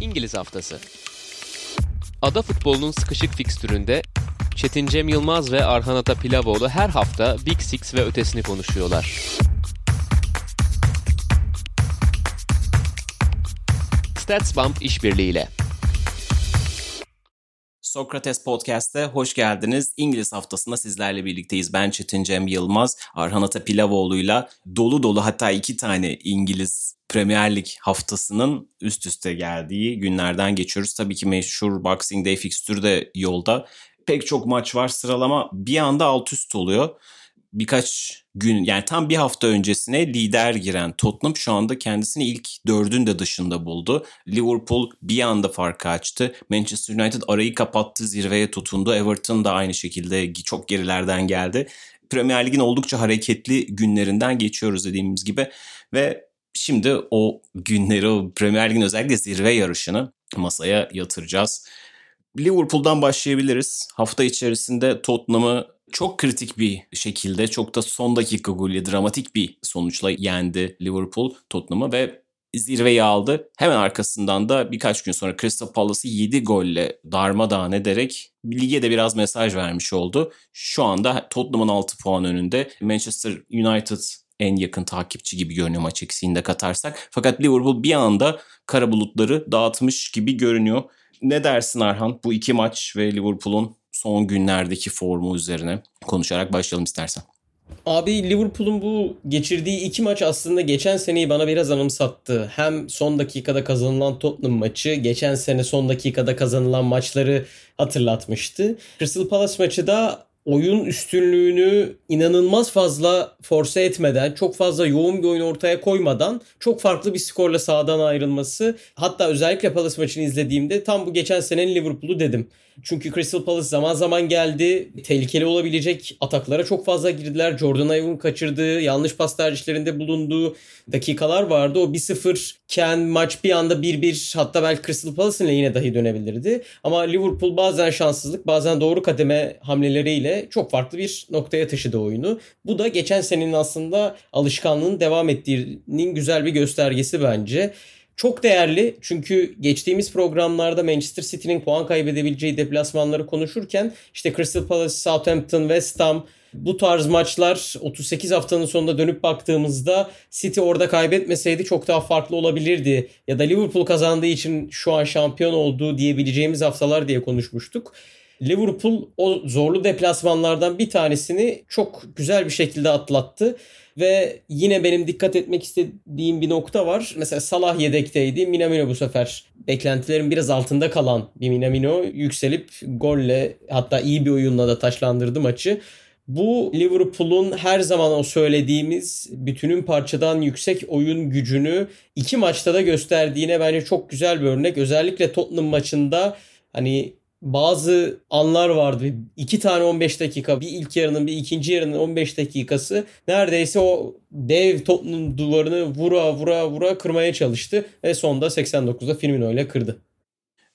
İngiliz Haftası Ada futbolunun sıkışık fikstüründe Çetin Cem Yılmaz ve Arhan Ata Pilavoğlu her hafta Big Six ve ötesini konuşuyorlar. StatsBomb işbirliğiyle. Sokrates Podcast'te hoş geldiniz. İngiliz haftasında sizlerle birlikteyiz. Ben Çetin Cem Yılmaz, Arhan Ata Pilavoğlu'yla dolu dolu hatta iki tane İngiliz Premier Lig haftasının üst üste geldiği günlerden geçiyoruz. Tabii ki meşhur Boxing Day fikstürü de yolda. Pek çok maç var sıralama bir anda alt üst oluyor birkaç gün yani tam bir hafta öncesine lider giren Tottenham şu anda kendisini ilk dördün de dışında buldu. Liverpool bir anda farkı açtı. Manchester United arayı kapattı, zirveye tutundu. Everton da aynı şekilde çok gerilerden geldi. Premier Lig'in oldukça hareketli günlerinden geçiyoruz dediğimiz gibi ve şimdi o günleri, o Premier Lig'in özellikle zirve yarışını masaya yatıracağız. Liverpool'dan başlayabiliriz. Hafta içerisinde Tottenham'ı çok kritik bir şekilde çok da son dakika golü dramatik bir sonuçla yendi Liverpool Tottenham'ı ve zirveyi aldı. Hemen arkasından da birkaç gün sonra Crystal Palace'ı 7 golle darmadağın ederek lige de biraz mesaj vermiş oldu. Şu anda Tottenham'ın 6 puan önünde. Manchester United en yakın takipçi gibi görünüyor maç eksiğinde katarsak. Fakat Liverpool bir anda kara bulutları dağıtmış gibi görünüyor. Ne dersin Arhan bu iki maç ve Liverpool'un son günlerdeki formu üzerine konuşarak başlayalım istersen. Abi Liverpool'un bu geçirdiği iki maç aslında geçen seneyi bana biraz anımsattı. Hem son dakikada kazanılan Tottenham maçı, geçen sene son dakikada kazanılan maçları hatırlatmıştı. Crystal Palace maçı da oyun üstünlüğünü inanılmaz fazla force etmeden, çok fazla yoğun bir oyun ortaya koymadan çok farklı bir skorla sahadan ayrılması. Hatta özellikle Palace maçını izlediğimde tam bu geçen senenin Liverpool'u dedim. Çünkü Crystal Palace zaman zaman geldi. Tehlikeli olabilecek ataklara çok fazla girdiler. Jordan Ayev'in kaçırdığı, yanlış pas tercihlerinde bulunduğu dakikalar vardı. O 1-0 iken maç bir anda 1-1 hatta belki Crystal Palace'ın yine dahi dönebilirdi. Ama Liverpool bazen şanssızlık bazen doğru kademe hamleleriyle çok farklı bir noktaya taşıdı oyunu. Bu da geçen senenin aslında alışkanlığın devam ettiğinin güzel bir göstergesi bence. Çok değerli çünkü geçtiğimiz programlarda Manchester City'nin puan kaybedebileceği deplasmanları konuşurken işte Crystal Palace, Southampton, West Ham bu tarz maçlar 38 haftanın sonunda dönüp baktığımızda City orada kaybetmeseydi çok daha farklı olabilirdi. Ya da Liverpool kazandığı için şu an şampiyon oldu diyebileceğimiz haftalar diye konuşmuştuk. Liverpool o zorlu deplasmanlardan bir tanesini çok güzel bir şekilde atlattı. Ve yine benim dikkat etmek istediğim bir nokta var. Mesela Salah yedekteydi. Minamino bu sefer beklentilerin biraz altında kalan bir Minamino yükselip golle hatta iyi bir oyunla da taşlandırdı maçı. Bu Liverpool'un her zaman o söylediğimiz bütünün parçadan yüksek oyun gücünü iki maçta da gösterdiğine bence çok güzel bir örnek. Özellikle Tottenham maçında hani bazı anlar vardı. İki tane 15 dakika. Bir ilk yarının bir ikinci yarının 15 dakikası. Neredeyse o dev Tottenham duvarını vura vura vura kırmaya çalıştı. Ve sonunda 89'da Firmino ile kırdı.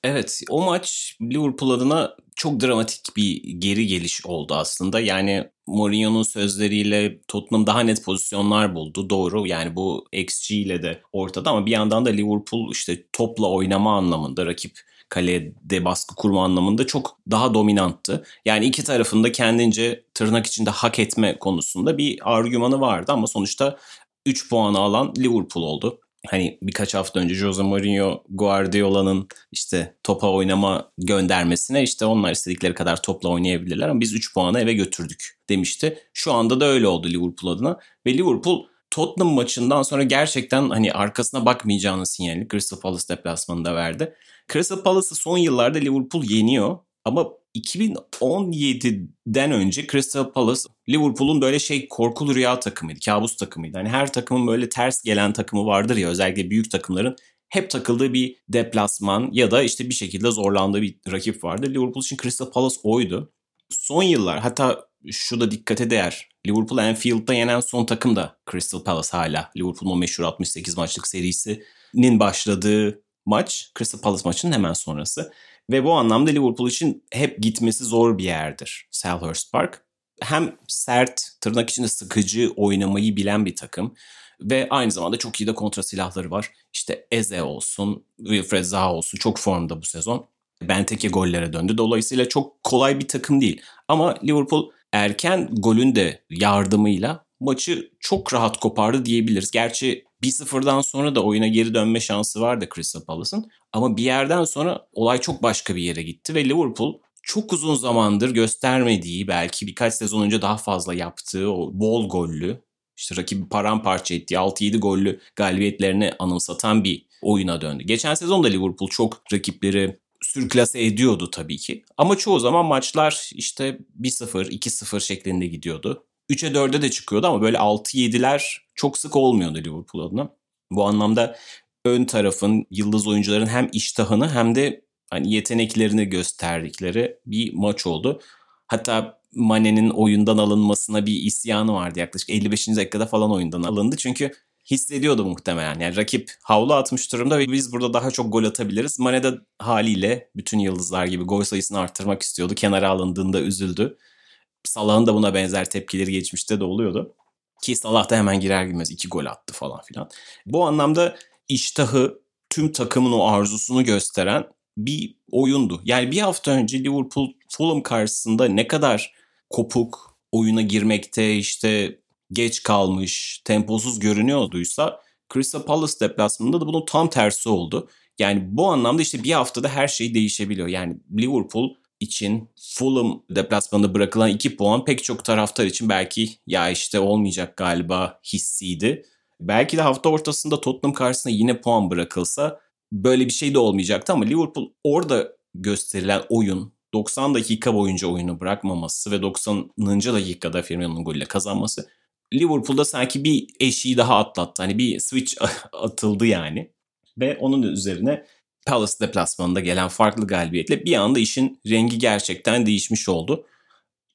Evet o maç Liverpool adına çok dramatik bir geri geliş oldu aslında. Yani Mourinho'nun sözleriyle Tottenham daha net pozisyonlar buldu. Doğru yani bu XG ile de ortada ama bir yandan da Liverpool işte topla oynama anlamında rakip kalede baskı kurma anlamında çok daha dominanttı. Yani iki tarafında kendince tırnak içinde hak etme konusunda bir argümanı vardı ama sonuçta 3 puanı alan Liverpool oldu. Hani birkaç hafta önce Jose Mourinho Guardiola'nın işte topa oynama göndermesine işte onlar istedikleri kadar topla oynayabilirler ama biz 3 puanı eve götürdük demişti. Şu anda da öyle oldu Liverpool adına ve Liverpool Tottenham maçından sonra gerçekten hani arkasına bakmayacağını sinyalini Crystal Palace deplasmanında verdi. Crystal Palace'ı son yıllarda Liverpool yeniyor ama 2017'den önce Crystal Palace Liverpool'un böyle şey korkulu rüya takımıydı, kabus takımıydı. Hani her takımın böyle ters gelen takımı vardır ya özellikle büyük takımların hep takıldığı bir deplasman ya da işte bir şekilde zorlandığı bir rakip vardı. Liverpool için Crystal Palace oydu. Son yıllar hatta şu da dikkate değer. Liverpool Anfield'da yenen son takım da Crystal Palace hala. Liverpool'un meşhur 68 maçlık serisinin başladığı maç Crystal Palace maçının hemen sonrası. Ve bu anlamda Liverpool için hep gitmesi zor bir yerdir Selhurst Park. hem sert, tırnak içinde sıkıcı oynamayı bilen bir takım. Ve aynı zamanda çok iyi de kontra silahları var. İşte Eze olsun, Wilfred Zaha olsun çok formda bu sezon. Benteke gollere döndü. Dolayısıyla çok kolay bir takım değil. Ama Liverpool erken golün de yardımıyla maçı çok rahat kopardı diyebiliriz. Gerçi 1-0'dan sonra da oyuna geri dönme şansı vardı Crystal Palace'ın. Ama bir yerden sonra olay çok başka bir yere gitti ve Liverpool çok uzun zamandır göstermediği belki birkaç sezon önce daha fazla yaptığı o bol gollü işte rakibi paramparça ettiği 6-7 gollü galibiyetlerini anımsatan bir oyuna döndü. Geçen sezon da Liverpool çok rakipleri sürklase ediyordu tabii ki. Ama çoğu zaman maçlar işte 1-0, 2-0 şeklinde gidiyordu. 3'e 4'e de çıkıyordu ama böyle 6-7'ler çok sık olmuyordu Liverpool adına. Bu anlamda ön tarafın, yıldız oyuncuların hem iştahını hem de hani yeteneklerini gösterdikleri bir maç oldu. Hatta Mane'nin oyundan alınmasına bir isyanı vardı yaklaşık 55. dakikada falan oyundan alındı. Çünkü hissediyordu muhtemelen. Yani rakip havlu atmış durumda ve biz burada daha çok gol atabiliriz. Mane de haliyle bütün yıldızlar gibi gol sayısını arttırmak istiyordu. Kenara alındığında üzüldü. Salah'ın da buna benzer tepkileri geçmişte de oluyordu. Ki Salah da hemen girer girmez iki gol attı falan filan. Bu anlamda iştahı tüm takımın o arzusunu gösteren bir oyundu. Yani bir hafta önce Liverpool Fulham karşısında ne kadar kopuk oyuna girmekte işte geç kalmış, temposuz görünüyorduysa Crystal Palace deplasmanında da bunun tam tersi oldu. Yani bu anlamda işte bir haftada her şey değişebiliyor. Yani Liverpool için Fulham deplasmanında bırakılan 2 puan pek çok taraftar için belki ya işte olmayacak galiba hissiydi. Belki de hafta ortasında Tottenham karşısında yine puan bırakılsa böyle bir şey de olmayacaktı ama Liverpool orada gösterilen oyun 90 dakika boyunca oyunu bırakmaması ve 90. dakikada Firmino'nun golüyle kazanması Liverpool'da sanki bir eşiği daha atlattı. Hani bir switch atıldı yani. Ve onun üzerine Palace deplasmanında gelen farklı galibiyetle bir anda işin rengi gerçekten değişmiş oldu.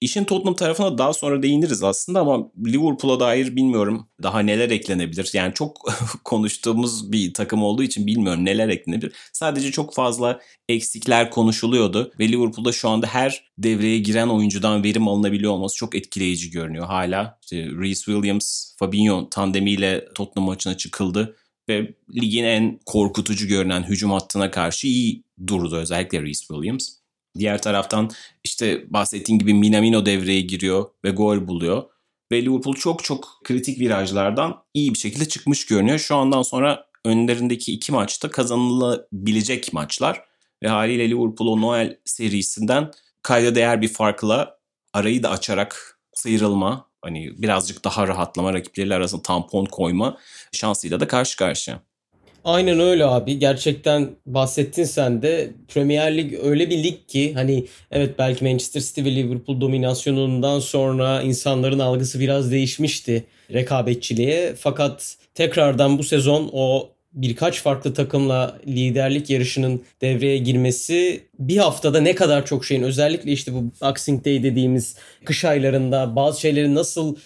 İşin Tottenham tarafına daha sonra değiniriz aslında ama Liverpool'a dair bilmiyorum daha neler eklenebilir. Yani çok konuştuğumuz bir takım olduğu için bilmiyorum neler eklenebilir. Sadece çok fazla eksikler konuşuluyordu ve Liverpool'da şu anda her devreye giren oyuncudan verim alınabiliyor olması çok etkileyici görünüyor. Hala işte Reece Williams, Fabinho tandemiyle Tottenham maçına çıkıldı ve ligin en korkutucu görünen hücum hattına karşı iyi durdu özellikle Reece Williams. Diğer taraftan işte bahsettiğim gibi Minamino devreye giriyor ve gol buluyor. Ve Liverpool çok çok kritik virajlardan iyi bir şekilde çıkmış görünüyor. Şu andan sonra önlerindeki iki maçta kazanılabilecek maçlar. Ve haliyle Liverpool o Noel serisinden kayda değer bir farkla arayı da açarak sıyrılma, hani birazcık daha rahatlama, rakipleriyle arasında tampon koyma şansıyla da karşı karşıya. Aynen öyle abi. Gerçekten bahsettin sen de. Premier Lig öyle bir lig ki hani evet belki Manchester City ve Liverpool dominasyonundan sonra insanların algısı biraz değişmişti rekabetçiliğe. Fakat tekrardan bu sezon o birkaç farklı takımla liderlik yarışının devreye girmesi bir haftada ne kadar çok şeyin özellikle işte bu Boxing Day dediğimiz kış aylarında bazı şeylerin nasıl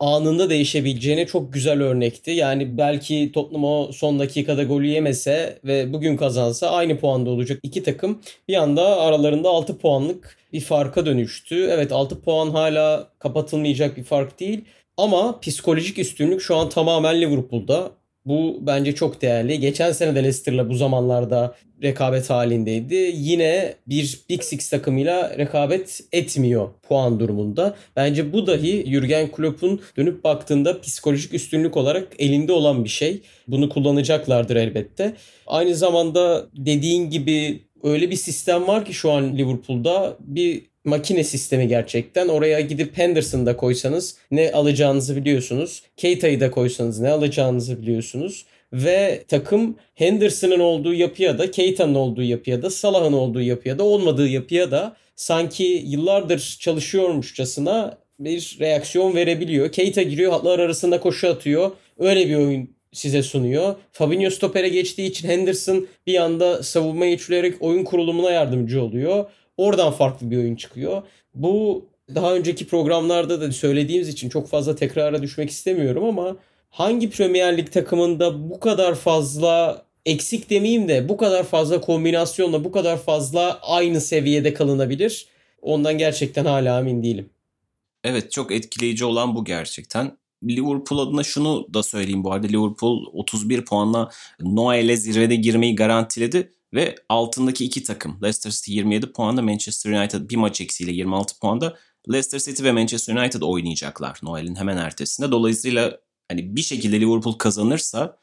anında değişebileceğine çok güzel örnekti. Yani belki Tottenham o son dakikada golü yemese ve bugün kazansa aynı puanda olacak iki takım bir anda aralarında 6 puanlık bir farka dönüştü. Evet 6 puan hala kapatılmayacak bir fark değil. Ama psikolojik üstünlük şu an tamamen Liverpool'da. Bu bence çok değerli. Geçen sene de Leicester'la bu zamanlarda rekabet halindeydi. Yine bir Big Six takımıyla rekabet etmiyor puan durumunda. Bence bu dahi Jurgen Klopp'un dönüp baktığında psikolojik üstünlük olarak elinde olan bir şey. Bunu kullanacaklardır elbette. Aynı zamanda dediğin gibi öyle bir sistem var ki şu an Liverpool'da bir makine sistemi gerçekten. Oraya gidip Henderson'ı da koysanız ne alacağınızı biliyorsunuz. Keita'yı da koysanız ne alacağınızı biliyorsunuz. Ve takım Henderson'ın olduğu yapıya da, Keita'nın olduğu yapıya da, Salah'ın olduğu yapıya da, olmadığı yapıya da sanki yıllardır çalışıyormuşçasına bir reaksiyon verebiliyor. Keita giriyor, hatlar arasında koşu atıyor. Öyle bir oyun size sunuyor. Fabinho stopere geçtiği için Henderson bir anda savunmayı üçleyerek oyun kurulumuna yardımcı oluyor. Oradan farklı bir oyun çıkıyor. Bu daha önceki programlarda da söylediğimiz için çok fazla tekrara düşmek istemiyorum ama hangi Premier Lig takımında bu kadar fazla eksik demeyeyim de bu kadar fazla kombinasyonla bu kadar fazla aynı seviyede kalınabilir? Ondan gerçekten hala emin değilim. Evet çok etkileyici olan bu gerçekten. Liverpool adına şunu da söyleyeyim bu arada. Liverpool 31 puanla Noel'e zirvede girmeyi garantiledi ve altındaki iki takım Leicester City 27 puanda Manchester United bir maç eksiğiyle 26 puanda Leicester City ve Manchester United oynayacaklar Noel'in hemen ertesinde. Dolayısıyla hani bir şekilde Liverpool kazanırsa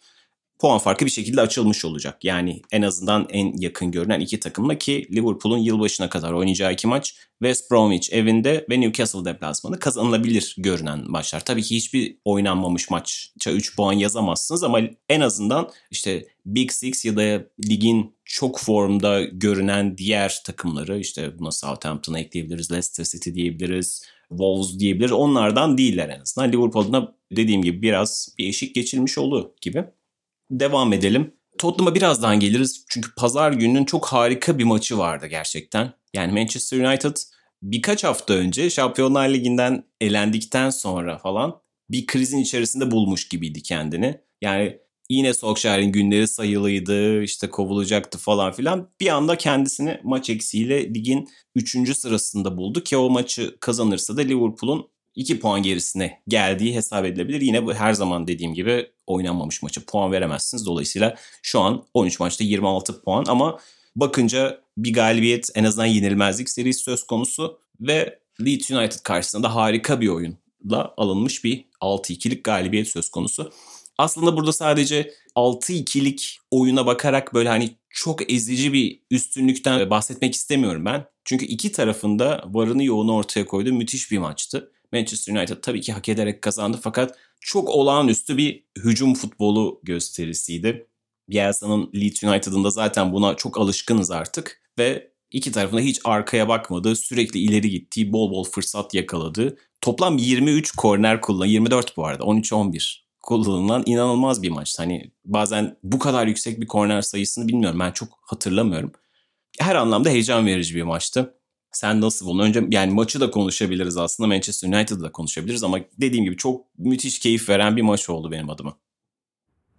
puan farkı bir şekilde açılmış olacak. Yani en azından en yakın görünen iki takımla ki Liverpool'un yılbaşına kadar oynayacağı iki maç West Bromwich evinde ve Newcastle deplasmanı kazanılabilir görünen maçlar. Tabii ki hiçbir oynanmamış maçça 3 puan yazamazsınız ama en azından işte Big Six ya da ligin çok formda görünen diğer takımları işte buna Southampton'a ekleyebiliriz, Leicester City diyebiliriz, Wolves diyebiliriz. Onlardan değiller en azından. Liverpool'da dediğim gibi biraz bir eşik geçilmiş oldu gibi devam edelim. Tottenham'a birazdan geliriz. Çünkü pazar gününün çok harika bir maçı vardı gerçekten. Yani Manchester United birkaç hafta önce Şampiyonlar Ligi'nden elendikten sonra falan bir krizin içerisinde bulmuş gibiydi kendini. Yani yine Solskjaer'in günleri sayılıydı, işte kovulacaktı falan filan. Bir anda kendisini maç eksiğiyle ligin 3. sırasında buldu ki o maçı kazanırsa da Liverpool'un 2 puan gerisine geldiği hesap edilebilir. Yine bu her zaman dediğim gibi oynanmamış maça puan veremezsiniz. Dolayısıyla şu an 13 maçta 26 puan ama bakınca bir galibiyet en azından yenilmezlik serisi söz konusu ve Leeds United karşısında da harika bir oyunla alınmış bir 6-2'lik galibiyet söz konusu. Aslında burada sadece 6-2'lik oyuna bakarak böyle hani çok ezici bir üstünlükten bahsetmek istemiyorum ben. Çünkü iki tarafında varını yoğunu ortaya koyduğu müthiş bir maçtı. Manchester United tabii ki hak ederek kazandı fakat çok olağanüstü bir hücum futbolu gösterisiydi. Bielsa'nın Leeds United'ın da zaten buna çok alışkınız artık ve iki tarafında hiç arkaya bakmadı, sürekli ileri gittiği, bol bol fırsat yakaladı. Toplam 23 korner kullan, 24 bu arada, 13-11 kullanılan inanılmaz bir maç. Hani bazen bu kadar yüksek bir korner sayısını bilmiyorum. Ben çok hatırlamıyorum. Her anlamda heyecan verici bir maçtı. Sen nasıl buldun? Önce yani maçı da konuşabiliriz aslında. Manchester United'ı da konuşabiliriz ama dediğim gibi çok müthiş keyif veren bir maç oldu benim adıma.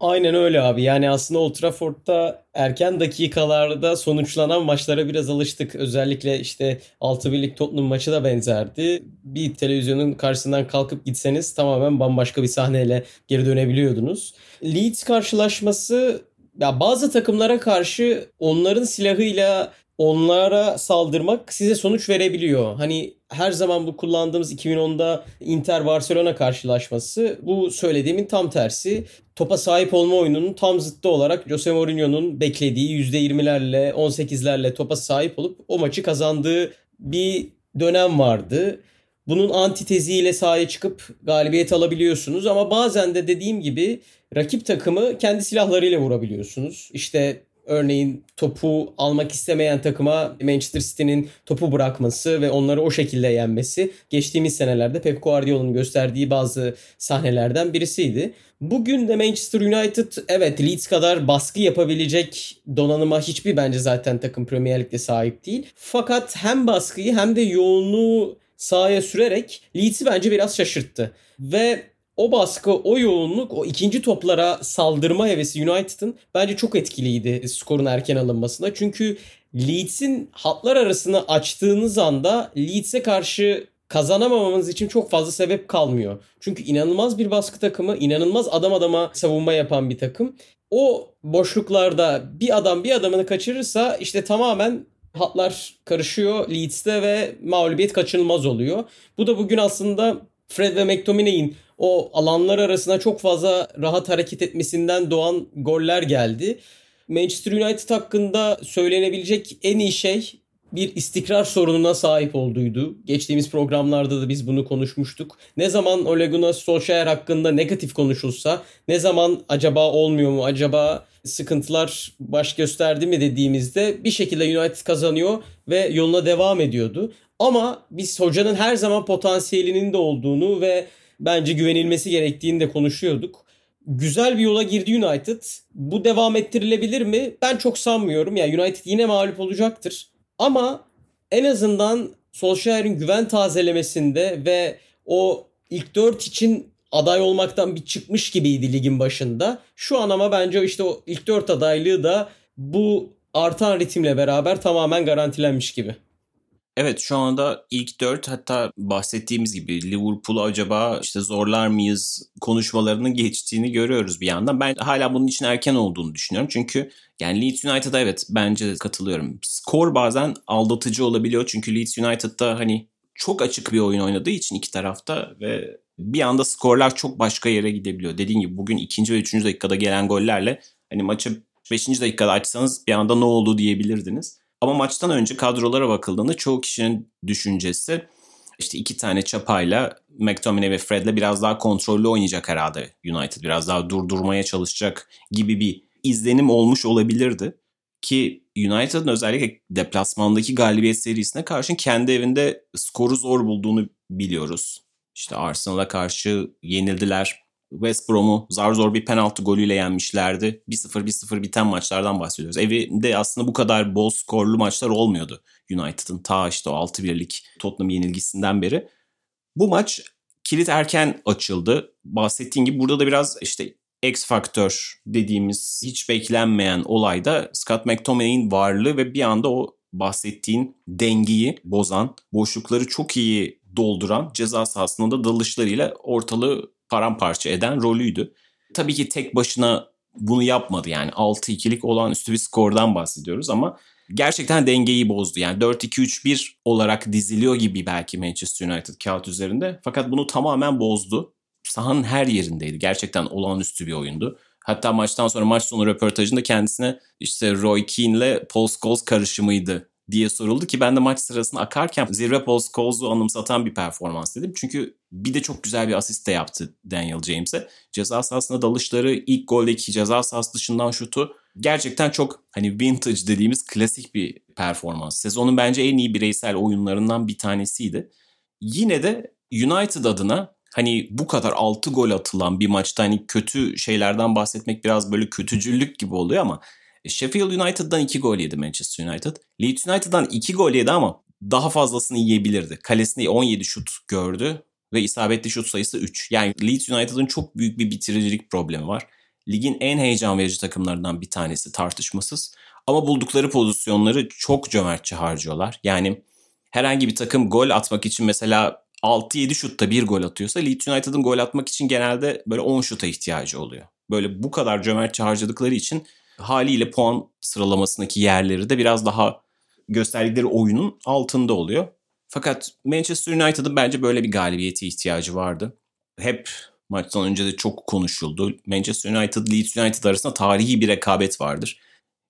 Aynen öyle abi. Yani aslında Old Trafford'da erken dakikalarda sonuçlanan maçlara biraz alıştık. Özellikle işte 6 birlik Tottenham maçı da benzerdi. Bir televizyonun karşısından kalkıp gitseniz tamamen bambaşka bir sahneyle geri dönebiliyordunuz. Leeds karşılaşması ya bazı takımlara karşı onların silahıyla onlara saldırmak size sonuç verebiliyor. Hani her zaman bu kullandığımız 2010'da Inter Barcelona karşılaşması bu söylediğimin tam tersi. Topa sahip olma oyununun tam zıttı olarak Jose Mourinho'nun beklediği %20'lerle 18'lerle topa sahip olup o maçı kazandığı bir dönem vardı. Bunun antiteziyle sahaya çıkıp galibiyet alabiliyorsunuz ama bazen de dediğim gibi rakip takımı kendi silahlarıyla vurabiliyorsunuz. İşte Örneğin topu almak istemeyen takıma Manchester City'nin topu bırakması ve onları o şekilde yenmesi geçtiğimiz senelerde Pep Guardiola'nın gösterdiği bazı sahnelerden birisiydi. Bugün de Manchester United evet Leeds kadar baskı yapabilecek donanıma hiçbir bence zaten takım Premier Lig'de sahip değil. Fakat hem baskıyı hem de yoğunluğu sahaya sürerek Leeds'i bence biraz şaşırttı. Ve o baskı, o yoğunluk, o ikinci toplara saldırma hevesi United'ın bence çok etkiliydi skorun erken alınmasına. Çünkü Leeds'in hatlar arasını açtığınız anda Leeds'e karşı kazanamamamız için çok fazla sebep kalmıyor. Çünkü inanılmaz bir baskı takımı, inanılmaz adam adama savunma yapan bir takım. O boşluklarda bir adam bir adamını kaçırırsa işte tamamen hatlar karışıyor Leeds'te ve mağlubiyet kaçınılmaz oluyor. Bu da bugün aslında Fred ve McTominay'in o alanlar arasında çok fazla rahat hareket etmesinden doğan goller geldi. Manchester United hakkında söylenebilecek en iyi şey bir istikrar sorununa sahip olduğuydu. Geçtiğimiz programlarda da biz bunu konuşmuştuk. Ne zaman Ole Gunnar Solskjaer hakkında negatif konuşulsa, ne zaman acaba olmuyor mu, acaba sıkıntılar baş gösterdi mi dediğimizde bir şekilde United kazanıyor ve yoluna devam ediyordu. Ama biz hocanın her zaman potansiyelinin de olduğunu ve bence güvenilmesi gerektiğini de konuşuyorduk. Güzel bir yola girdi United. Bu devam ettirilebilir mi? Ben çok sanmıyorum. Yani United yine mağlup olacaktır. Ama en azından Solskjaer'in güven tazelemesinde ve o ilk dört için aday olmaktan bir çıkmış gibiydi ligin başında. Şu an ama bence işte o ilk dört adaylığı da bu artan ritimle beraber tamamen garantilenmiş gibi. Evet şu anda ilk dört hatta bahsettiğimiz gibi Liverpool'u acaba işte zorlar mıyız konuşmalarının geçtiğini görüyoruz bir yandan. Ben hala bunun için erken olduğunu düşünüyorum. Çünkü yani Leeds United'a evet bence katılıyorum. Skor bazen aldatıcı olabiliyor. Çünkü Leeds United'da hani çok açık bir oyun oynadığı için iki tarafta ve bir anda skorlar çok başka yere gidebiliyor. Dediğim gibi bugün ikinci ve üçüncü dakikada gelen gollerle hani maçı beşinci dakikada açsanız bir anda ne oldu diyebilirdiniz. Ama maçtan önce kadrolara bakıldığında çoğu kişinin düşüncesi işte iki tane çapayla McTominay ve Fred'le biraz daha kontrollü oynayacak herhalde United. Biraz daha durdurmaya çalışacak gibi bir izlenim olmuş olabilirdi. Ki United'ın özellikle deplasmandaki galibiyet serisine karşı kendi evinde skoru zor bulduğunu biliyoruz. İşte Arsenal'a karşı yenildiler. West Brom'u zar zor bir penaltı golüyle yenmişlerdi. 1-0 1-0 biten maçlardan bahsediyoruz. Evinde aslında bu kadar bol skorlu maçlar olmuyordu United'ın ta işte o 6-1'lik Tottenham yenilgisinden beri. Bu maç kilit erken açıldı. Bahsettiğim gibi burada da biraz işte X faktör dediğimiz hiç beklenmeyen olayda Scott McTominay'in varlığı ve bir anda o bahsettiğin dengeyi bozan, boşlukları çok iyi dolduran ceza sahasında da dalışlarıyla ortalığı paramparça eden rolüydü. Tabii ki tek başına bunu yapmadı yani 6-2'lik olan üstü bir skordan bahsediyoruz ama gerçekten dengeyi bozdu. Yani 4-2-3-1 olarak diziliyor gibi belki Manchester United kağıt üzerinde. Fakat bunu tamamen bozdu. Sahanın her yerindeydi. Gerçekten olağanüstü bir oyundu. Hatta maçtan sonra maç sonu röportajında kendisine işte Roy Keane'le Paul Scholes karışımıydı diye soruldu ki ben de maç sırasında akarken zirve Paul Scholes'u anımsatan bir performans dedim. Çünkü bir de çok güzel bir asist de yaptı Daniel James'e. Ceza sahasında dalışları, ilk goldeki ceza sahası dışından şutu gerçekten çok hani vintage dediğimiz klasik bir performans. Sezonun bence en iyi bireysel oyunlarından bir tanesiydi. Yine de United adına hani bu kadar 6 gol atılan bir maçta hani kötü şeylerden bahsetmek biraz böyle kötücüllük gibi oluyor ama Sheffield United'dan 2 gol yedi Manchester United. Leeds United'dan 2 gol yedi ama daha fazlasını yiyebilirdi. Kalesinde 17 şut gördü ve isabetli şut sayısı 3. Yani Leeds United'ın çok büyük bir bitiricilik problemi var. Ligin en heyecan verici takımlarından bir tanesi tartışmasız. Ama buldukları pozisyonları çok cömertçe harcıyorlar. Yani herhangi bir takım gol atmak için mesela 6-7 şutta bir gol atıyorsa Leeds United'ın gol atmak için genelde böyle 10 şuta ihtiyacı oluyor. Böyle bu kadar cömertçe harcadıkları için haliyle puan sıralamasındaki yerleri de biraz daha gösterdikleri oyunun altında oluyor. Fakat Manchester United'ın bence böyle bir galibiyete ihtiyacı vardı. Hep maçtan önce de çok konuşuldu. Manchester United, Leeds United arasında tarihi bir rekabet vardır.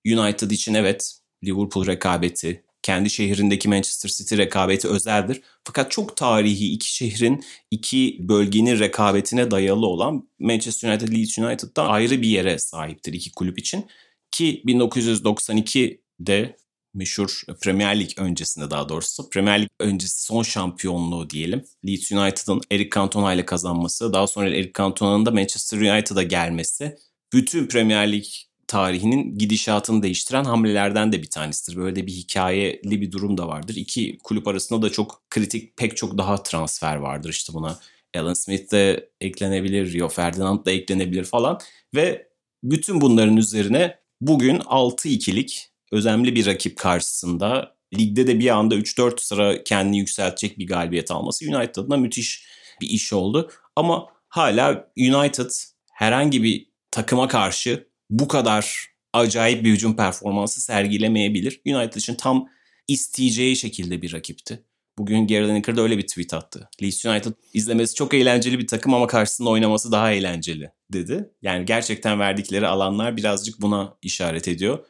United için evet Liverpool rekabeti, kendi şehrindeki Manchester City rekabeti özeldir. Fakat çok tarihi iki şehrin, iki bölgenin rekabetine dayalı olan Manchester United, Leeds United'dan ayrı bir yere sahiptir iki kulüp için. Ki 1992'de meşhur Premier Lig öncesinde daha doğrusu Premier Lig öncesi son şampiyonluğu diyelim. Leeds United'ın Eric Cantona ile kazanması, daha sonra Eric Cantona'nın da Manchester United'a gelmesi bütün Premier Lig tarihinin gidişatını değiştiren hamlelerden de bir tanesidir. Böyle de bir hikayeli bir durum da vardır. İki kulüp arasında da çok kritik pek çok daha transfer vardır işte buna. Alan Smith de eklenebilir, Rio Ferdinand da eklenebilir falan. Ve bütün bunların üzerine bugün 6-2'lik önemli bir rakip karşısında ligde de bir anda 3-4 sıra kendini yükseltecek bir galibiyet alması United müthiş bir iş oldu. Ama hala United herhangi bir takıma karşı bu kadar acayip bir hücum performansı sergilemeyebilir. United için tam isteyeceği şekilde bir rakipti. Bugün Gary Lineker de öyle bir tweet attı. Leeds United izlemesi çok eğlenceli bir takım ama karşısında oynaması daha eğlenceli dedi. Yani gerçekten verdikleri alanlar birazcık buna işaret ediyor.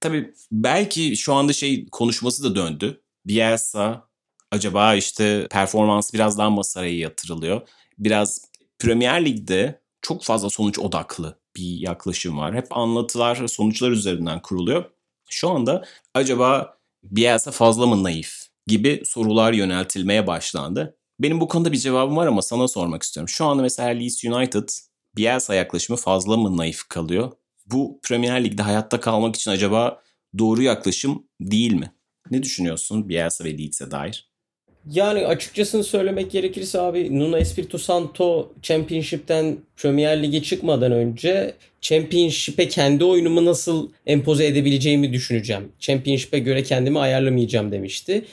Tabii belki şu anda şey konuşması da döndü. Bielsa acaba işte performans biraz daha masaraya yatırılıyor. Biraz Premier Lig'de çok fazla sonuç odaklı bir yaklaşım var. Hep anlatılar sonuçlar üzerinden kuruluyor. Şu anda acaba Bielsa fazla mı naif gibi sorular yöneltilmeye başlandı. Benim bu konuda bir cevabım var ama sana sormak istiyorum. Şu anda mesela Leeds United Bielsa yaklaşımı fazla mı naif kalıyor? Bu Premier Lig'de hayatta kalmak için acaba doğru yaklaşım değil mi? Ne düşünüyorsun Bielsa ve Leeds'e dair? Yani açıkçası söylemek gerekirse abi Nuno Espirito Santo Championship'ten Premier Lig'e çıkmadan önce Championship'e kendi oyunumu nasıl empoze edebileceğimi düşüneceğim. Championship'e göre kendimi ayarlamayacağım demişti.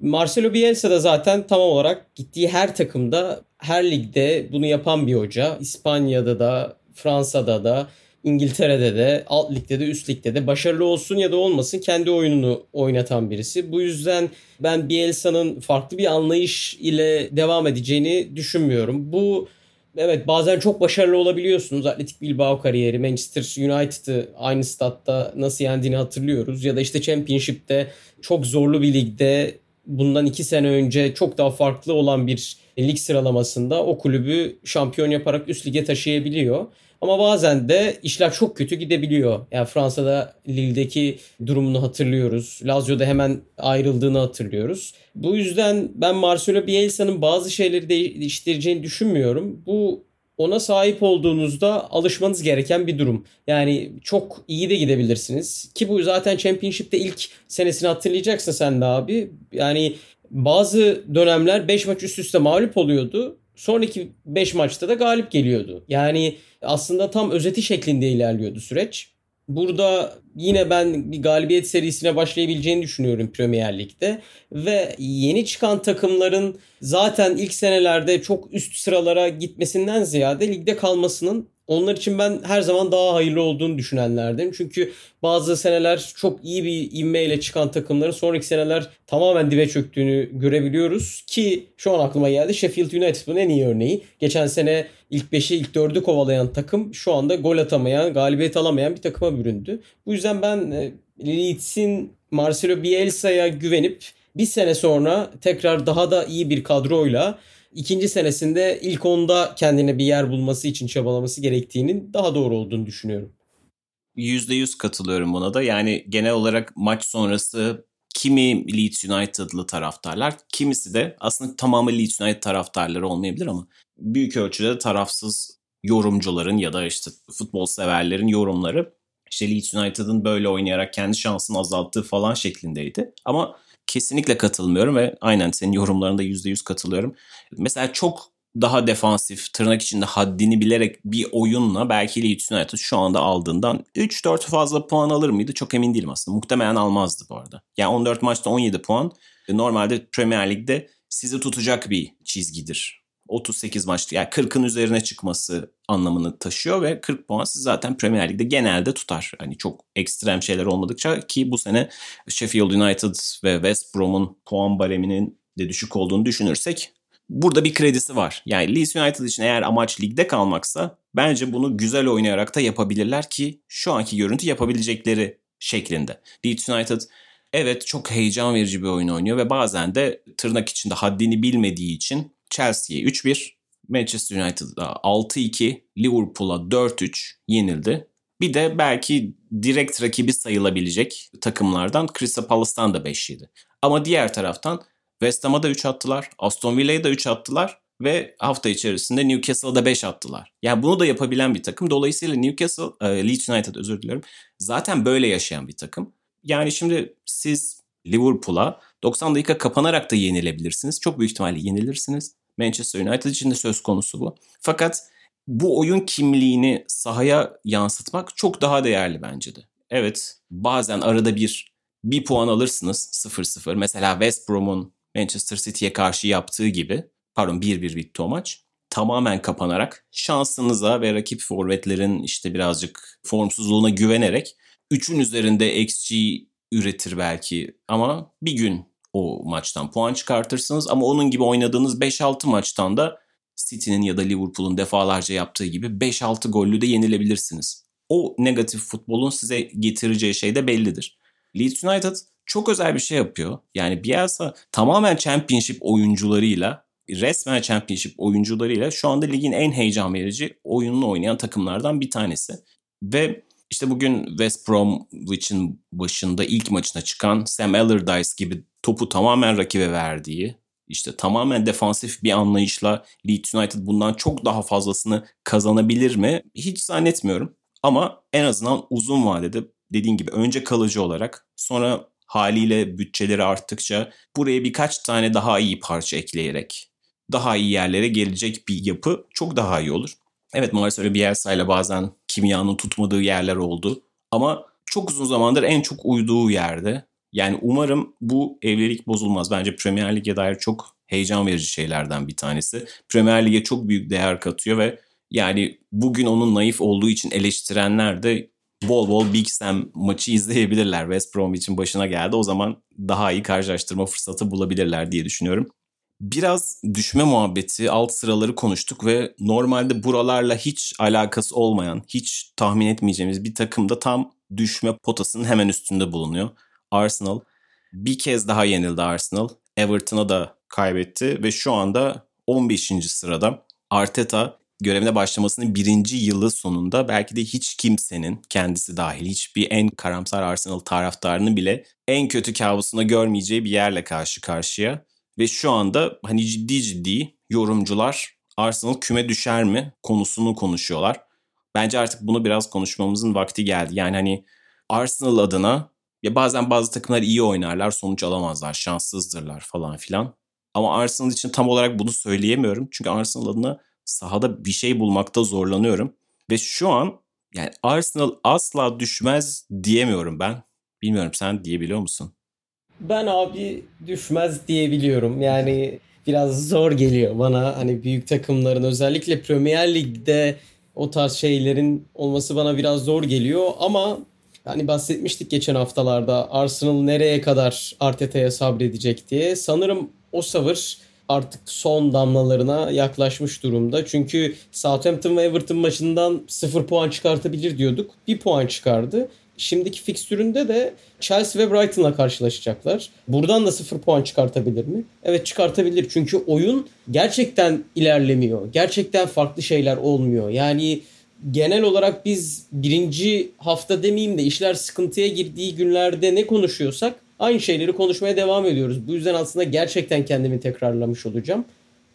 Marcelo Bielsa da zaten tam olarak gittiği her takımda, her ligde bunu yapan bir hoca. İspanya'da da, Fransa'da da, İngiltere'de de, alt ligde de, üst ligde de başarılı olsun ya da olmasın kendi oyununu oynatan birisi. Bu yüzden ben Bielsa'nın farklı bir anlayış ile devam edeceğini düşünmüyorum. Bu evet bazen çok başarılı olabiliyorsunuz. Atletik Bilbao kariyeri, Manchester United'ı aynı statta nasıl yendiğini hatırlıyoruz. Ya da işte Championship'te çok zorlu bir ligde bundan iki sene önce çok daha farklı olan bir lig sıralamasında o kulübü şampiyon yaparak üst lige taşıyabiliyor. Ama bazen de işler çok kötü gidebiliyor. Yani Fransa'da Lille'deki durumunu hatırlıyoruz. Lazio'da hemen ayrıldığını hatırlıyoruz. Bu yüzden ben Marcelo Bielsa'nın bazı şeyleri değiştireceğini düşünmüyorum. Bu ona sahip olduğunuzda alışmanız gereken bir durum. Yani çok iyi de gidebilirsiniz. Ki bu zaten Championship'te ilk senesini hatırlayacaksın sen de abi. Yani bazı dönemler 5 maç üst üste mağlup oluyordu. Sonraki 5 maçta da galip geliyordu. Yani aslında tam özeti şeklinde ilerliyordu süreç. Burada yine ben bir galibiyet serisine başlayabileceğini düşünüyorum Premier Lig'de. Ve yeni çıkan takımların zaten ilk senelerde çok üst sıralara gitmesinden ziyade ligde kalmasının onlar için ben her zaman daha hayırlı olduğunu düşünenlerdim. Çünkü bazı seneler çok iyi bir ivmeyle çıkan takımların sonraki seneler tamamen dibe çöktüğünü görebiliyoruz. Ki şu an aklıma geldi Sheffield United bunun en iyi örneği. Geçen sene ilk 5'i ilk 4'ü kovalayan takım şu anda gol atamayan, galibiyet alamayan bir takıma büründü. Bu yüzden ben e, Leeds'in Marcelo Bielsa'ya güvenip bir sene sonra tekrar daha da iyi bir kadroyla ikinci senesinde ilk onda kendine bir yer bulması için çabalaması gerektiğinin daha doğru olduğunu düşünüyorum. %100 katılıyorum buna da. Yani genel olarak maç sonrası kimi Leeds United'lı taraftarlar, kimisi de aslında tamamı Leeds United taraftarları olmayabilir ama büyük ölçüde tarafsız yorumcuların ya da işte futbol severlerin yorumları işte Leeds United'ın böyle oynayarak kendi şansını azalttığı falan şeklindeydi. Ama kesinlikle katılmıyorum ve aynen senin yorumlarında %100 katılıyorum. Mesela çok daha defansif, tırnak içinde haddini bilerek bir oyunla belki Leeds United şu anda aldığından 3-4 fazla puan alır mıydı? Çok emin değilim aslında. Muhtemelen almazdı bu arada. Yani 14 maçta 17 puan normalde Premier Lig'de sizi tutacak bir çizgidir. 38 maç yani 40'ın üzerine çıkması anlamını taşıyor ve 40 puan zaten Premier Lig'de genelde tutar. Hani çok ekstrem şeyler olmadıkça ki bu sene Sheffield United ve West Brom'un puan bareminin de düşük olduğunu düşünürsek burada bir kredisi var. Yani Leeds United için eğer amaç ligde kalmaksa bence bunu güzel oynayarak da yapabilirler ki şu anki görüntü yapabilecekleri şeklinde. Leeds United evet çok heyecan verici bir oyun oynuyor ve bazen de tırnak içinde haddini bilmediği için Chelsea'ye 3-1, Manchester United'a 6-2, Liverpool'a 4-3 yenildi. Bir de belki direkt rakibi sayılabilecek takımlardan Crystal Palace'tan da 5 yedi. Ama diğer taraftan West Ham'a da 3 attılar, Aston Villa'ya da 3 attılar ve hafta içerisinde Newcastle'a da 5 attılar. Yani bunu da yapabilen bir takım. Dolayısıyla Newcastle, e, Leeds United özür dilerim. Zaten böyle yaşayan bir takım. Yani şimdi siz Liverpool'a 90 dakika kapanarak da yenilebilirsiniz. Çok büyük ihtimalle yenilirsiniz. Manchester United için de söz konusu bu. Fakat bu oyun kimliğini sahaya yansıtmak çok daha değerli bence de. Evet bazen arada bir bir puan alırsınız 0-0. Mesela West Brom'un Manchester City'ye karşı yaptığı gibi pardon 1-1 bitti o maç. Tamamen kapanarak şansınıza ve rakip forvetlerin işte birazcık formsuzluğuna güvenerek 3'ün üzerinde XG üretir belki ama bir gün o maçtan puan çıkartırsınız ama onun gibi oynadığınız 5-6 maçtan da City'nin ya da Liverpool'un defalarca yaptığı gibi 5-6 gollü de yenilebilirsiniz. O negatif futbolun size getireceği şey de bellidir. Leeds United çok özel bir şey yapıyor. Yani Bielsa tamamen Championship oyuncularıyla, resmen Championship oyuncularıyla şu anda ligin en heyecan verici oyununu oynayan takımlardan bir tanesi. Ve işte bugün West Bromwich'in başında ilk maçına çıkan Sam Allardyce gibi topu tamamen rakibe verdiği, işte tamamen defansif bir anlayışla Leeds United bundan çok daha fazlasını kazanabilir mi? Hiç zannetmiyorum. Ama en azından uzun vadede dediğin gibi önce kalıcı olarak sonra haliyle bütçeleri arttıkça buraya birkaç tane daha iyi parça ekleyerek daha iyi yerlere gelecek bir yapı çok daha iyi olur. Evet Marcelo Bielsa ile bazen kimyanın tutmadığı yerler oldu. Ama çok uzun zamandır en çok uyduğu yerde Yani umarım bu evlilik bozulmaz. Bence Premier Lig'e dair çok heyecan verici şeylerden bir tanesi. Premier Lig'e çok büyük değer katıyor ve yani bugün onun naif olduğu için eleştirenler de bol bol Big Sam maçı izleyebilirler. West Bromwich'in başına geldi. O zaman daha iyi karşılaştırma fırsatı bulabilirler diye düşünüyorum. Biraz düşme muhabbeti, alt sıraları konuştuk ve normalde buralarla hiç alakası olmayan, hiç tahmin etmeyeceğimiz bir takım da tam düşme potasının hemen üstünde bulunuyor. Arsenal bir kez daha yenildi Arsenal. Everton'a da kaybetti ve şu anda 15. sırada. Arteta görevine başlamasının birinci yılı sonunda belki de hiç kimsenin kendisi dahil hiçbir en karamsar Arsenal taraftarını bile en kötü kabusuna görmeyeceği bir yerle karşı karşıya. Ve şu anda hani ciddi ciddi yorumcular Arsenal küme düşer mi konusunu konuşuyorlar. Bence artık bunu biraz konuşmamızın vakti geldi. Yani hani Arsenal adına ya bazen bazı takımlar iyi oynarlar, sonuç alamazlar, şanssızdırlar falan filan. Ama Arsenal için tam olarak bunu söyleyemiyorum. Çünkü Arsenal adına sahada bir şey bulmakta zorlanıyorum. Ve şu an yani Arsenal asla düşmez diyemiyorum ben. Bilmiyorum sen diyebiliyor musun? Ben abi düşmez diyebiliyorum. Yani biraz zor geliyor bana. Hani büyük takımların özellikle Premier Lig'de o tarz şeylerin olması bana biraz zor geliyor ama hani bahsetmiştik geçen haftalarda Arsenal nereye kadar Arteta'ya sabredecek diye. Sanırım o sabır artık son damlalarına yaklaşmış durumda. Çünkü Southampton ve Everton maçından 0 puan çıkartabilir diyorduk. 1 puan çıkardı. Şimdiki fikstüründe de Chelsea ve Brighton'la karşılaşacaklar. Buradan da 0 puan çıkartabilir mi? Evet çıkartabilir. Çünkü oyun gerçekten ilerlemiyor. Gerçekten farklı şeyler olmuyor. Yani genel olarak biz birinci hafta demeyeyim de işler sıkıntıya girdiği günlerde ne konuşuyorsak aynı şeyleri konuşmaya devam ediyoruz. Bu yüzden aslında gerçekten kendimi tekrarlamış olacağım.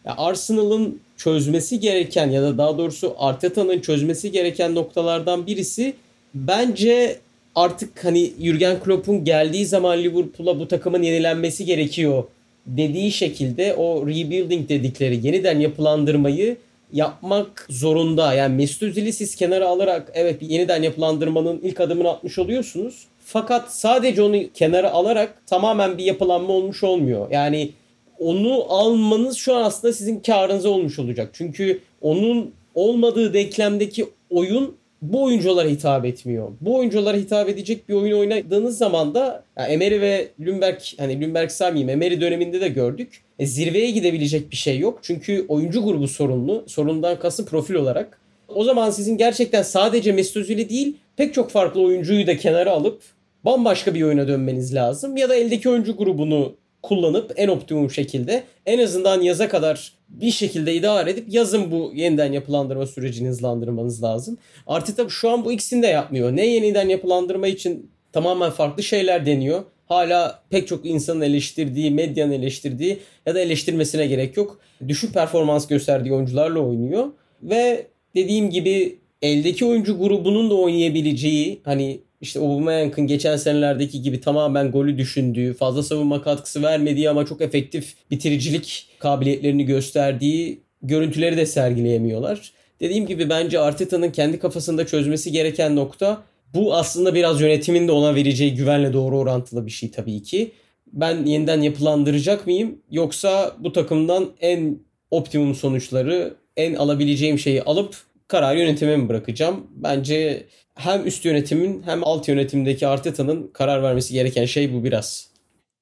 Arsenal'ın çözmesi gereken ya da daha doğrusu Arteta'nın çözmesi gereken noktalardan birisi bence artık hani Jurgen Klopp'un geldiği zaman Liverpool'a bu takımın yenilenmesi gerekiyor dediği şekilde o rebuilding dedikleri yeniden yapılandırmayı yapmak zorunda. Yani Mesut Özil'i siz kenara alarak evet yeniden yapılandırmanın ilk adımını atmış oluyorsunuz. Fakat sadece onu kenara alarak tamamen bir yapılanma olmuş olmuyor. Yani onu almanız şu an aslında sizin karınıza olmuş olacak. Çünkü onun olmadığı denklemdeki oyun bu oyunculara hitap etmiyor. Bu oyunculara hitap edecek bir oyun oynadığınız zaman da yani Emery ve Lundberg hani Lundberg saymayayım Emery döneminde de gördük. E, zirveye gidebilecek bir şey yok. Çünkü oyuncu grubu sorunlu. Sorundan kası profil olarak. O zaman sizin gerçekten sadece Mesut Özil'i değil pek çok farklı oyuncuyu da kenara alıp bambaşka bir oyuna dönmeniz lazım. Ya da eldeki oyuncu grubunu kullanıp en optimum şekilde en azından yaza kadar bir şekilde idare edip yazın bu yeniden yapılandırma sürecini hızlandırmanız lazım. Arteta şu an bu ikisini de yapmıyor. Ne yeniden yapılandırma için tamamen farklı şeyler deniyor. Hala pek çok insanın eleştirdiği, medyanın eleştirdiği ya da eleştirmesine gerek yok. Düşük performans gösterdiği oyuncularla oynuyor. Ve dediğim gibi eldeki oyuncu grubunun da oynayabileceği hani işte Aubameyang'ın geçen senelerdeki gibi tamamen golü düşündüğü, fazla savunma katkısı vermediği ama çok efektif bitiricilik kabiliyetlerini gösterdiği görüntüleri de sergileyemiyorlar. Dediğim gibi bence Arteta'nın kendi kafasında çözmesi gereken nokta bu aslında biraz yönetimin de ona vereceği güvenle doğru orantılı bir şey tabii ki. Ben yeniden yapılandıracak mıyım yoksa bu takımdan en optimum sonuçları, en alabileceğim şeyi alıp karar yönetime mi bırakacağım? Bence hem üst yönetimin hem alt yönetimdeki Arteta'nın karar vermesi gereken şey bu biraz.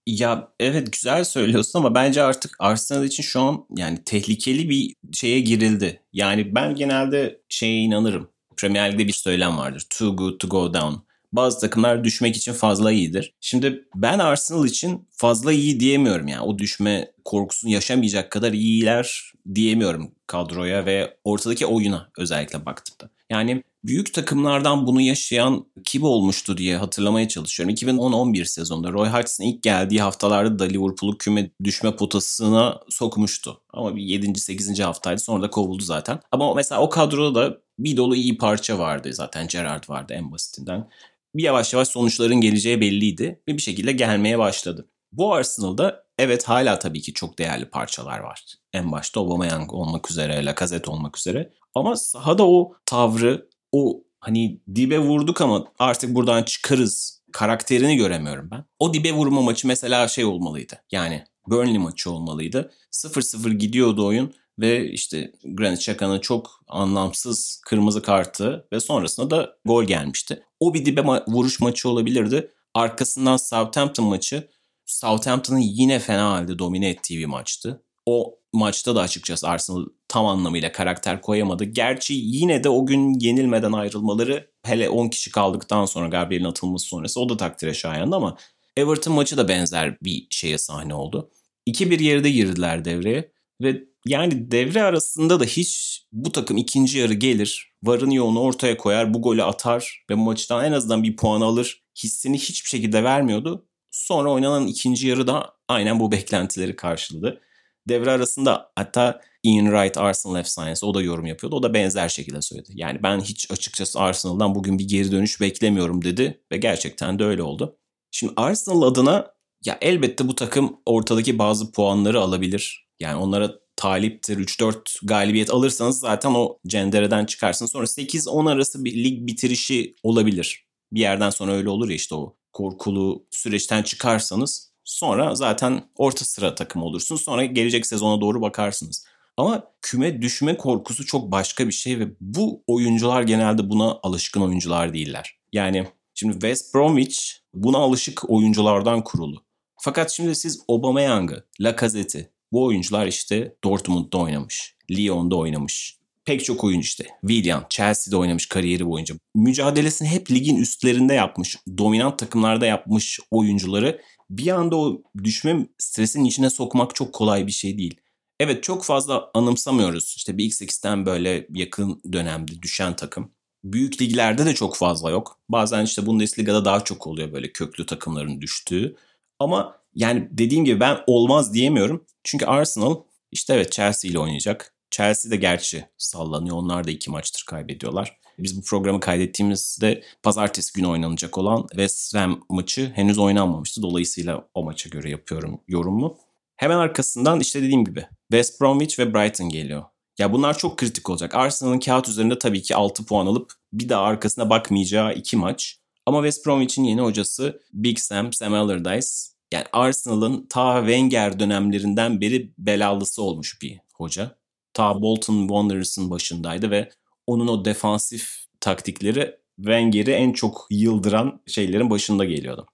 Ya evet güzel söylüyorsun ama bence artık Arsenal için şu an yani tehlikeli bir şeye girildi. Yani ben genelde şeye inanırım. Premier Lig'de bir söylem vardır. Too good to go down. Bazı takımlar düşmek için fazla iyidir. Şimdi ben Arsenal için fazla iyi diyemiyorum yani. O düşme korkusunu yaşamayacak kadar iyiler diyemiyorum kadroya ve ortadaki oyuna özellikle baktığımda. Yani büyük takımlardan bunu yaşayan kim olmuştu diye hatırlamaya çalışıyorum. 2010-11 sezonunda Roy Hodgson ilk geldiği haftalarda da Liverpool'u küme düşme potasına sokmuştu. Ama bir 7. 8. haftaydı sonra da kovuldu zaten. Ama mesela o kadroda da bir dolu iyi parça vardı zaten. Gerrard vardı en basitinden. Bir yavaş yavaş sonuçların geleceği belliydi ve bir şekilde gelmeye başladı. Bu Arsenal'da evet hala tabii ki çok değerli parçalar var. En başta Aubameyang olmak üzere, Lacazette olmak üzere. Ama sahada o tavrı, o hani dibe vurduk ama artık buradan çıkarız karakterini göremiyorum ben. O dibe vurma maçı mesela şey olmalıydı. Yani Burnley maçı olmalıydı. 0-0 gidiyordu oyun ve işte Granit Xhaka'nın çok anlamsız kırmızı kartı ve sonrasında da gol gelmişti. O bir dibe ma- vuruş maçı olabilirdi. Arkasından Southampton maçı Southampton'ın yine fena halde domine ettiği bir maçtı. O maçta da açıkçası Arsenal tam anlamıyla karakter koyamadı. Gerçi yine de o gün yenilmeden ayrılmaları hele 10 kişi kaldıktan sonra Gabriel'in atılması sonrası o da takdire şayandı ama Everton maçı da benzer bir şeye sahne oldu. 2-1 yeride girdiler devreye ve yani devre arasında da hiç bu takım ikinci yarı gelir, varın yoğunu ortaya koyar, bu golü atar ve maçtan en azından bir puan alır hissini hiçbir şekilde vermiyordu. Sonra oynanan ikinci yarı da aynen bu beklentileri karşıladı. Devre arasında hatta Ian Wright Arsenal efsanesi o da yorum yapıyordu. O da benzer şekilde söyledi. Yani ben hiç açıkçası Arsenal'dan bugün bir geri dönüş beklemiyorum dedi ve gerçekten de öyle oldu. Şimdi Arsenal adına ya elbette bu takım ortadaki bazı puanları alabilir. Yani onlara taliptir. 3-4 galibiyet alırsanız zaten o cendereden çıkarsın. Sonra 8-10 arası bir lig bitirişi olabilir. Bir yerden sonra öyle olur ya işte o korkulu süreçten çıkarsanız sonra zaten orta sıra takım olursunuz. Sonra gelecek sezona doğru bakarsınız. Ama küme düşme korkusu çok başka bir şey ve bu oyuncular genelde buna alışkın oyuncular değiller. Yani şimdi West Bromwich buna alışık oyunculardan kurulu. Fakat şimdi siz Aubameyang'ı, Lacazette'i bu oyuncular işte Dortmund'da oynamış, Lyon'da oynamış. Pek çok oyuncu işte. Willian, Chelsea'de oynamış kariyeri boyunca. Mücadelesini hep ligin üstlerinde yapmış, dominant takımlarda yapmış oyuncuları bir anda o düşme stresinin içine sokmak çok kolay bir şey değil. Evet çok fazla anımsamıyoruz. İşte bir X8'ten böyle yakın dönemde düşen takım. Büyük liglerde de çok fazla yok. Bazen işte Bundesliga'da daha çok oluyor böyle köklü takımların düştüğü. Ama yani dediğim gibi ben olmaz diyemiyorum. Çünkü Arsenal işte evet Chelsea ile oynayacak. Chelsea de gerçi sallanıyor. Onlar da iki maçtır kaybediyorlar. Biz bu programı kaydettiğimizde pazartesi günü oynanacak olan West Ham maçı henüz oynanmamıştı. Dolayısıyla o maça göre yapıyorum yorumu. Hemen arkasından işte dediğim gibi West Bromwich ve Brighton geliyor. Ya bunlar çok kritik olacak. Arsenal'ın kağıt üzerinde tabii ki 6 puan alıp bir daha arkasına bakmayacağı iki maç. Ama West Bromwich'in yeni hocası Big Sam, Sam Allardyce. Yani Arsenal'ın ta Wenger dönemlerinden beri belalısı olmuş bir hoca. Ta Bolton Wanderers'ın başındaydı ve onun o defansif taktikleri Wenger'i en çok yıldıran şeylerin başında geliyordu.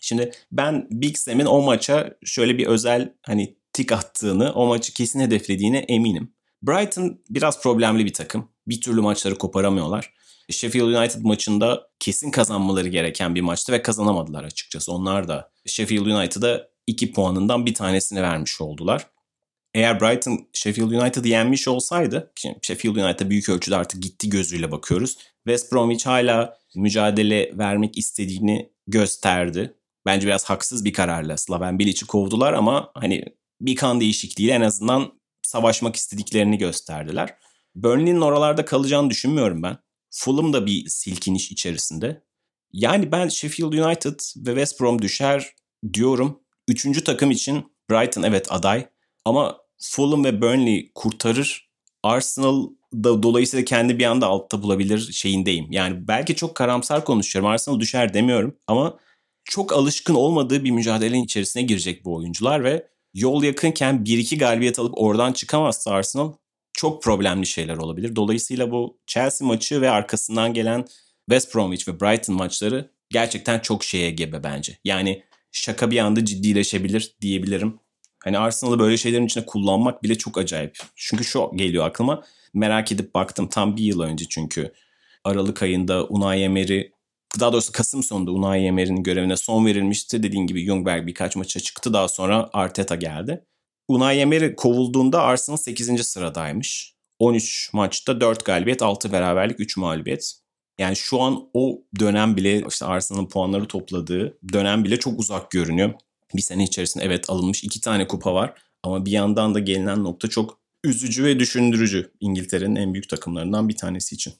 Şimdi ben Big Sam'in o maça şöyle bir özel hani tik attığını, o maçı kesin hedeflediğine eminim. Brighton biraz problemli bir takım. Bir türlü maçları koparamıyorlar. Sheffield United maçında kesin kazanmaları gereken bir maçtı ve kazanamadılar açıkçası. Onlar da Sheffield United'a 2 puanından bir tanesini vermiş oldular. Eğer Brighton Sheffield United'ı yenmiş olsaydı, şimdi Sheffield United'a büyük ölçüde artık gitti gözüyle bakıyoruz. West Bromwich hala mücadele vermek istediğini gösterdi. Bence biraz haksız bir kararla Slaven Bilic'i kovdular ama hani bir kan değişikliğiyle en azından savaşmak istediklerini gösterdiler. Burnley'nin oralarda kalacağını düşünmüyorum ben. Fulham da bir silkiniş içerisinde. Yani ben Sheffield United ve West Brom düşer diyorum. Üçüncü takım için Brighton evet aday. Ama Fulham ve Burnley kurtarır. Arsenal da dolayısıyla kendi bir anda altta bulabilir şeyindeyim. Yani belki çok karamsar konuşuyorum. Arsenal düşer demiyorum ama çok alışkın olmadığı bir mücadelenin içerisine girecek bu oyuncular ve yol yakınken 1-2 galibiyet alıp oradan çıkamazsa Arsenal çok problemli şeyler olabilir. Dolayısıyla bu Chelsea maçı ve arkasından gelen West Bromwich ve Brighton maçları gerçekten çok şeye gebe bence. Yani şaka bir anda ciddileşebilir diyebilirim. Hani Arsenal'ı böyle şeylerin içine kullanmak bile çok acayip. Çünkü şu geliyor aklıma. Merak edip baktım tam bir yıl önce çünkü. Aralık ayında Unai Emery daha doğrusu Kasım sonunda Unai Emery'nin görevine son verilmişti. Dediğim gibi Jungberg birkaç maça çıktı. Daha sonra Arteta geldi. Unai Emery kovulduğunda Arsenal 8. sıradaymış. 13 maçta 4 galibiyet, 6 beraberlik, 3 mağlubiyet. Yani şu an o dönem bile işte Arsenal'ın puanları topladığı dönem bile çok uzak görünüyor. Bir sene içerisinde evet alınmış iki tane kupa var. Ama bir yandan da gelinen nokta çok üzücü ve düşündürücü İngiltere'nin en büyük takımlarından bir tanesi için.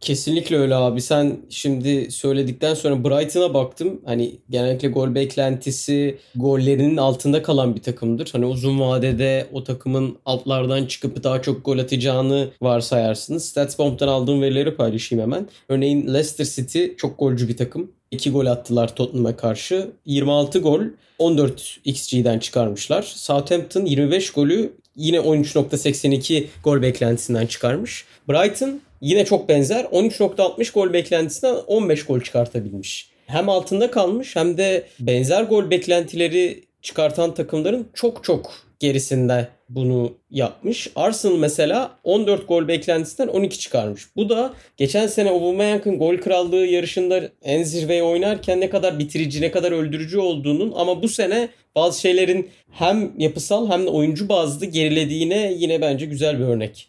Kesinlikle öyle abi. Sen şimdi söyledikten sonra Brighton'a baktım. Hani genellikle gol beklentisi gollerinin altında kalan bir takımdır. Hani uzun vadede o takımın altlardan çıkıp daha çok gol atacağını varsayarsınız. Statsbomb'dan aldığım verileri paylaşayım hemen. Örneğin Leicester City çok golcü bir takım. 2 gol attılar Tottenham'a karşı. 26 gol 14 XG'den çıkarmışlar. Southampton 25 golü yine 13.82 gol beklentisinden çıkarmış. Brighton yine çok benzer 13.60 gol beklentisinden 15 gol çıkartabilmiş. Hem altında kalmış hem de benzer gol beklentileri çıkartan takımların çok çok gerisinde bunu yapmış. Arsenal mesela 14 gol beklentisinden 12 çıkarmış. Bu da geçen sene Aubameyang'ın gol krallığı yarışında en zirveye oynarken ne kadar bitirici, ne kadar öldürücü olduğunun ama bu sene bazı şeylerin hem yapısal hem de oyuncu bazlı gerilediğine yine bence güzel bir örnek.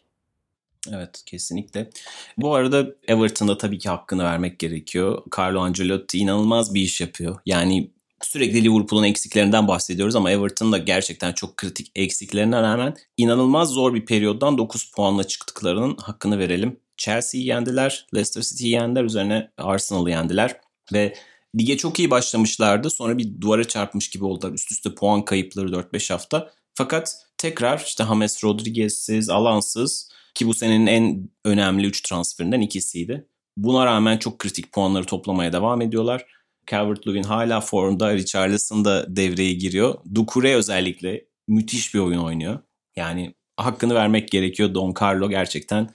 Evet kesinlikle. Bu arada Everton'da tabii ki hakkını vermek gerekiyor. Carlo Ancelotti inanılmaz bir iş yapıyor. Yani sürekli Liverpool'un eksiklerinden bahsediyoruz ama Everton da gerçekten çok kritik eksiklerine rağmen inanılmaz zor bir periyoddan 9 puanla çıktıklarının hakkını verelim. Chelsea'yi yendiler, Leicester City'yi yendiler, üzerine Arsenal'ı yendiler ve lige çok iyi başlamışlardı. Sonra bir duvara çarpmış gibi oldular. Üst üste puan kayıpları 4-5 hafta. Fakat tekrar işte James Rodriguez'siz, Alansız ki bu senenin en önemli 3 transferinden ikisiydi. Buna rağmen çok kritik puanları toplamaya devam ediyorlar. Calvert-Lewin hala formda. Richarlison da devreye giriyor. Doucouré özellikle müthiş bir oyun oynuyor. Yani hakkını vermek gerekiyor. Don Carlo gerçekten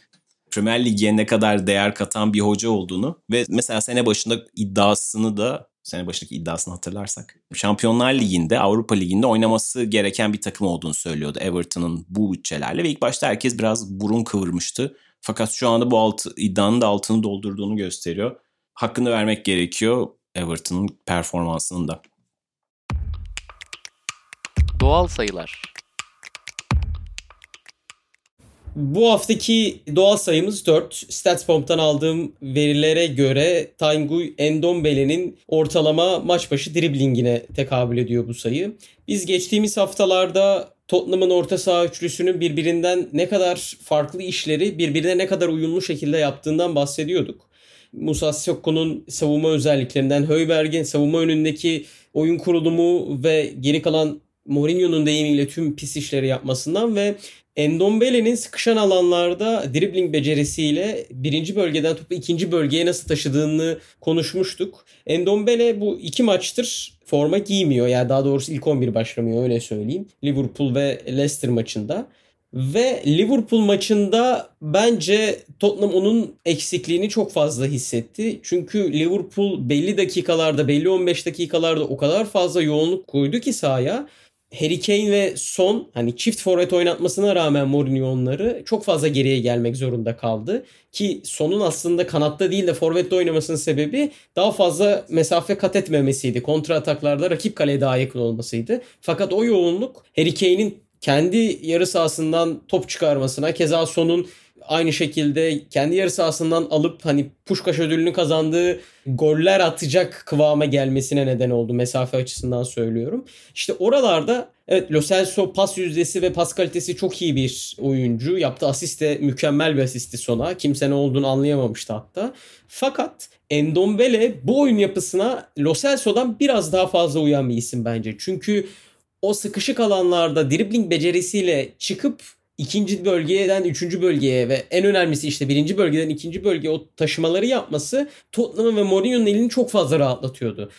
Premier Lig'e ne kadar değer katan bir hoca olduğunu ve mesela sene başında iddiasını da sene başındaki iddiasını hatırlarsak Şampiyonlar Ligi'nde Avrupa Ligi'nde oynaması gereken bir takım olduğunu söylüyordu Everton'ın bu bütçelerle ve ilk başta herkes biraz burun kıvırmıştı. Fakat şu anda bu altı, iddianın da altını doldurduğunu gösteriyor. Hakkını vermek gerekiyor Everton'ın performansının da. Doğal sayılar. Bu haftaki doğal sayımız 4. StatsBomb'dan aldığım verilere göre Tanguy Endombele'nin ortalama maç başı driblingine tekabül ediyor bu sayı. Biz geçtiğimiz haftalarda Tottenham'ın orta saha üçlüsünün birbirinden ne kadar farklı işleri birbirine ne kadar uyumlu şekilde yaptığından bahsediyorduk. Musa Sissoko'nun savunma özelliklerinden, Höyberg'in savunma önündeki oyun kurulumu ve geri kalan Mourinho'nun deyimiyle tüm pis işleri yapmasından ve Endombele'nin sıkışan alanlarda dribbling becerisiyle birinci bölgeden topu ikinci bölgeye nasıl taşıdığını konuşmuştuk. Endombele bu iki maçtır forma giymiyor. Yani daha doğrusu ilk 11 başlamıyor öyle söyleyeyim. Liverpool ve Leicester maçında. Ve Liverpool maçında bence Tottenham onun eksikliğini çok fazla hissetti. Çünkü Liverpool belli dakikalarda, belli 15 dakikalarda o kadar fazla yoğunluk koydu ki sahaya. Harry Kane ve Son hani çift forvet oynatmasına rağmen Mourinho onları çok fazla geriye gelmek zorunda kaldı. Ki Son'un aslında kanatta değil de forvette oynamasının sebebi daha fazla mesafe kat etmemesiydi. Kontra ataklarda rakip kaleye daha yakın olmasıydı. Fakat o yoğunluk Harry Kane'in kendi yarı sahasından top çıkarmasına keza Son'un aynı şekilde kendi yarı sahasından alıp hani Puşkaş ödülünü kazandığı goller atacak kıvama gelmesine neden oldu mesafe açısından söylüyorum. İşte oralarda evet Lo Celso pas yüzdesi ve pas kalitesi çok iyi bir oyuncu. Yaptığı asist de mükemmel bir asisti sona. Kimse ne olduğunu anlayamamıştı hatta. Fakat Endombele bu oyun yapısına Lo Celso'dan biraz daha fazla uyan bir isim bence. Çünkü o sıkışık alanlarda dribbling becerisiyle çıkıp ikinci bölgeden üçüncü bölgeye ve en önemlisi işte birinci bölgeden ikinci bölgeye o taşımaları yapması Tottenham'ın ve Mourinho'nun elini çok fazla rahatlatıyordu.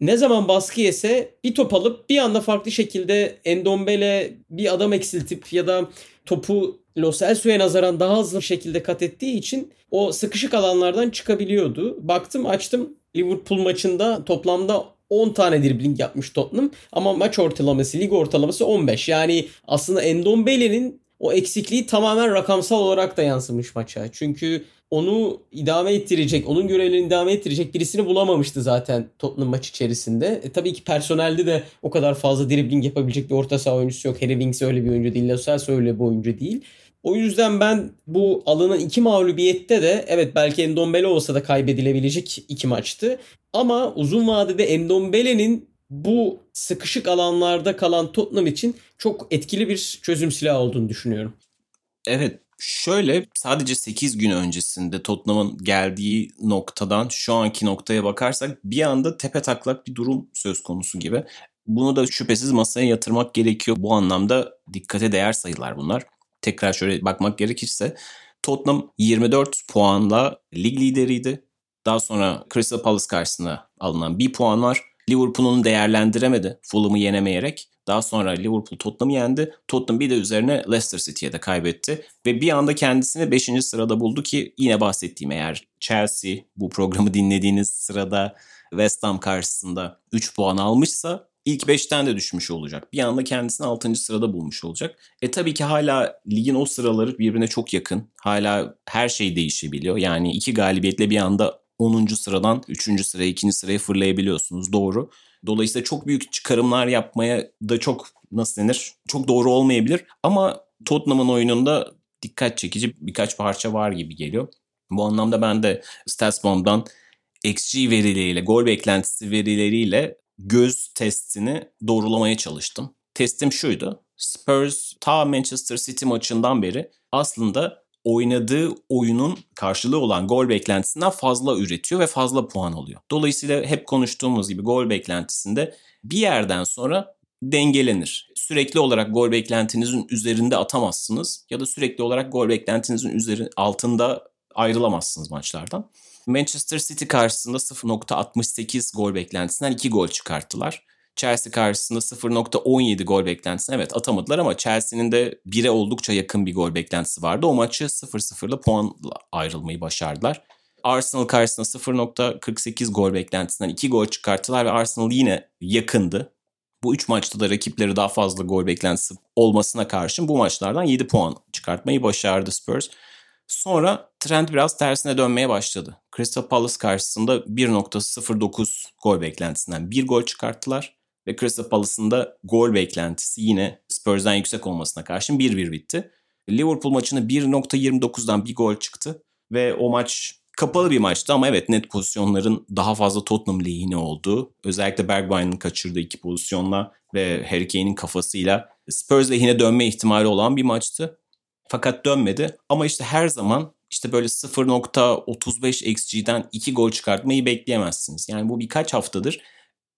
Ne zaman baskı yese bir top alıp bir anda farklı şekilde Endombele bir adam eksiltip ya da topu Lo Celso'ya nazaran daha hızlı şekilde kat ettiği için o sıkışık alanlardan çıkabiliyordu. Baktım açtım Liverpool maçında toplamda 10 tane dribbling yapmış Tottenham ama maç ortalaması, lig ortalaması 15. Yani aslında Endombele'nin o eksikliği tamamen rakamsal olarak da yansımış maça. Çünkü onu idame ettirecek, onun görevlerini idame ettirecek birisini bulamamıştı zaten Tottenham maç içerisinde. E, tabii ki personelde de o kadar fazla dribbling yapabilecek bir orta saha oyuncusu yok. Harry Winks öyle bir oyuncu değil, Lo Celso öyle bir oyuncu değil. O yüzden ben bu alınan iki mağlubiyette de evet belki Endombele olsa da kaybedilebilecek iki maçtı. Ama uzun vadede Endombele'nin bu sıkışık alanlarda kalan Tottenham için çok etkili bir çözüm silahı olduğunu düşünüyorum. Evet Şöyle sadece 8 gün öncesinde Tottenham'ın geldiği noktadan şu anki noktaya bakarsak bir anda tepe taklak bir durum söz konusu gibi. Bunu da şüphesiz masaya yatırmak gerekiyor. Bu anlamda dikkate değer sayılar bunlar. Tekrar şöyle bakmak gerekirse Tottenham 24 puanla lig lideriydi. Daha sonra Crystal Palace karşısında alınan bir puan var. Liverpool'un değerlendiremedi Fulham'ı yenemeyerek. Daha sonra Liverpool Tottenham'ı yendi. Tottenham bir de üzerine Leicester City'ye de kaybetti. Ve bir anda kendisini 5. sırada buldu ki yine bahsettiğim eğer Chelsea bu programı dinlediğiniz sırada West Ham karşısında 3 puan almışsa ilk 5'ten de düşmüş olacak. Bir anda kendisini 6. sırada bulmuş olacak. E tabii ki hala ligin o sıraları birbirine çok yakın. Hala her şey değişebiliyor. Yani iki galibiyetle bir anda 10. sıradan 3. sıraya 2. sıraya fırlayabiliyorsunuz. Doğru. Dolayısıyla çok büyük çıkarımlar yapmaya da çok nasıl denir? Çok doğru olmayabilir. Ama Tottenham'ın oyununda dikkat çekici birkaç parça var gibi geliyor. Bu anlamda ben de Statsbomb'dan XG verileriyle, gol beklentisi verileriyle göz testini doğrulamaya çalıştım. Testim şuydu. Spurs ta Manchester City maçından beri aslında oynadığı oyunun karşılığı olan gol beklentisinden fazla üretiyor ve fazla puan alıyor. Dolayısıyla hep konuştuğumuz gibi gol beklentisinde bir yerden sonra dengelenir. Sürekli olarak gol beklentinizin üzerinde atamazsınız ya da sürekli olarak gol beklentinizin üzeri altında ayrılamazsınız maçlardan. Manchester City karşısında 0.68 gol beklentisinden 2 gol çıkarttılar. Chelsea karşısında 0.17 gol beklentisi. Evet atamadılar ama Chelsea'nin de 1'e oldukça yakın bir gol beklentisi vardı. O maçı 0-0'la puanla ayrılmayı başardılar. Arsenal karşısında 0.48 gol beklentisinden 2 gol çıkarttılar ve Arsenal yine yakındı. Bu 3 maçta da rakipleri daha fazla gol beklentisi olmasına karşın bu maçlardan 7 puan çıkartmayı başardı Spurs. Sonra trend biraz tersine dönmeye başladı. Crystal Palace karşısında 1.09 gol beklentisinden 1 gol çıkarttılar. Ve Crystal Palace'ın da gol beklentisi yine Spurs'dan yüksek olmasına karşın 1-1 bitti. Liverpool maçında 1.29'dan bir gol çıktı. Ve o maç kapalı bir maçtı ama evet net pozisyonların daha fazla Tottenham lehine olduğu. Özellikle Bergwijn'ın kaçırdığı iki pozisyonla ve Harry Kane'in kafasıyla Spurs lehine dönme ihtimali olan bir maçtı. Fakat dönmedi. Ama işte her zaman işte böyle 0.35 XG'den 2 gol çıkartmayı bekleyemezsiniz. Yani bu birkaç haftadır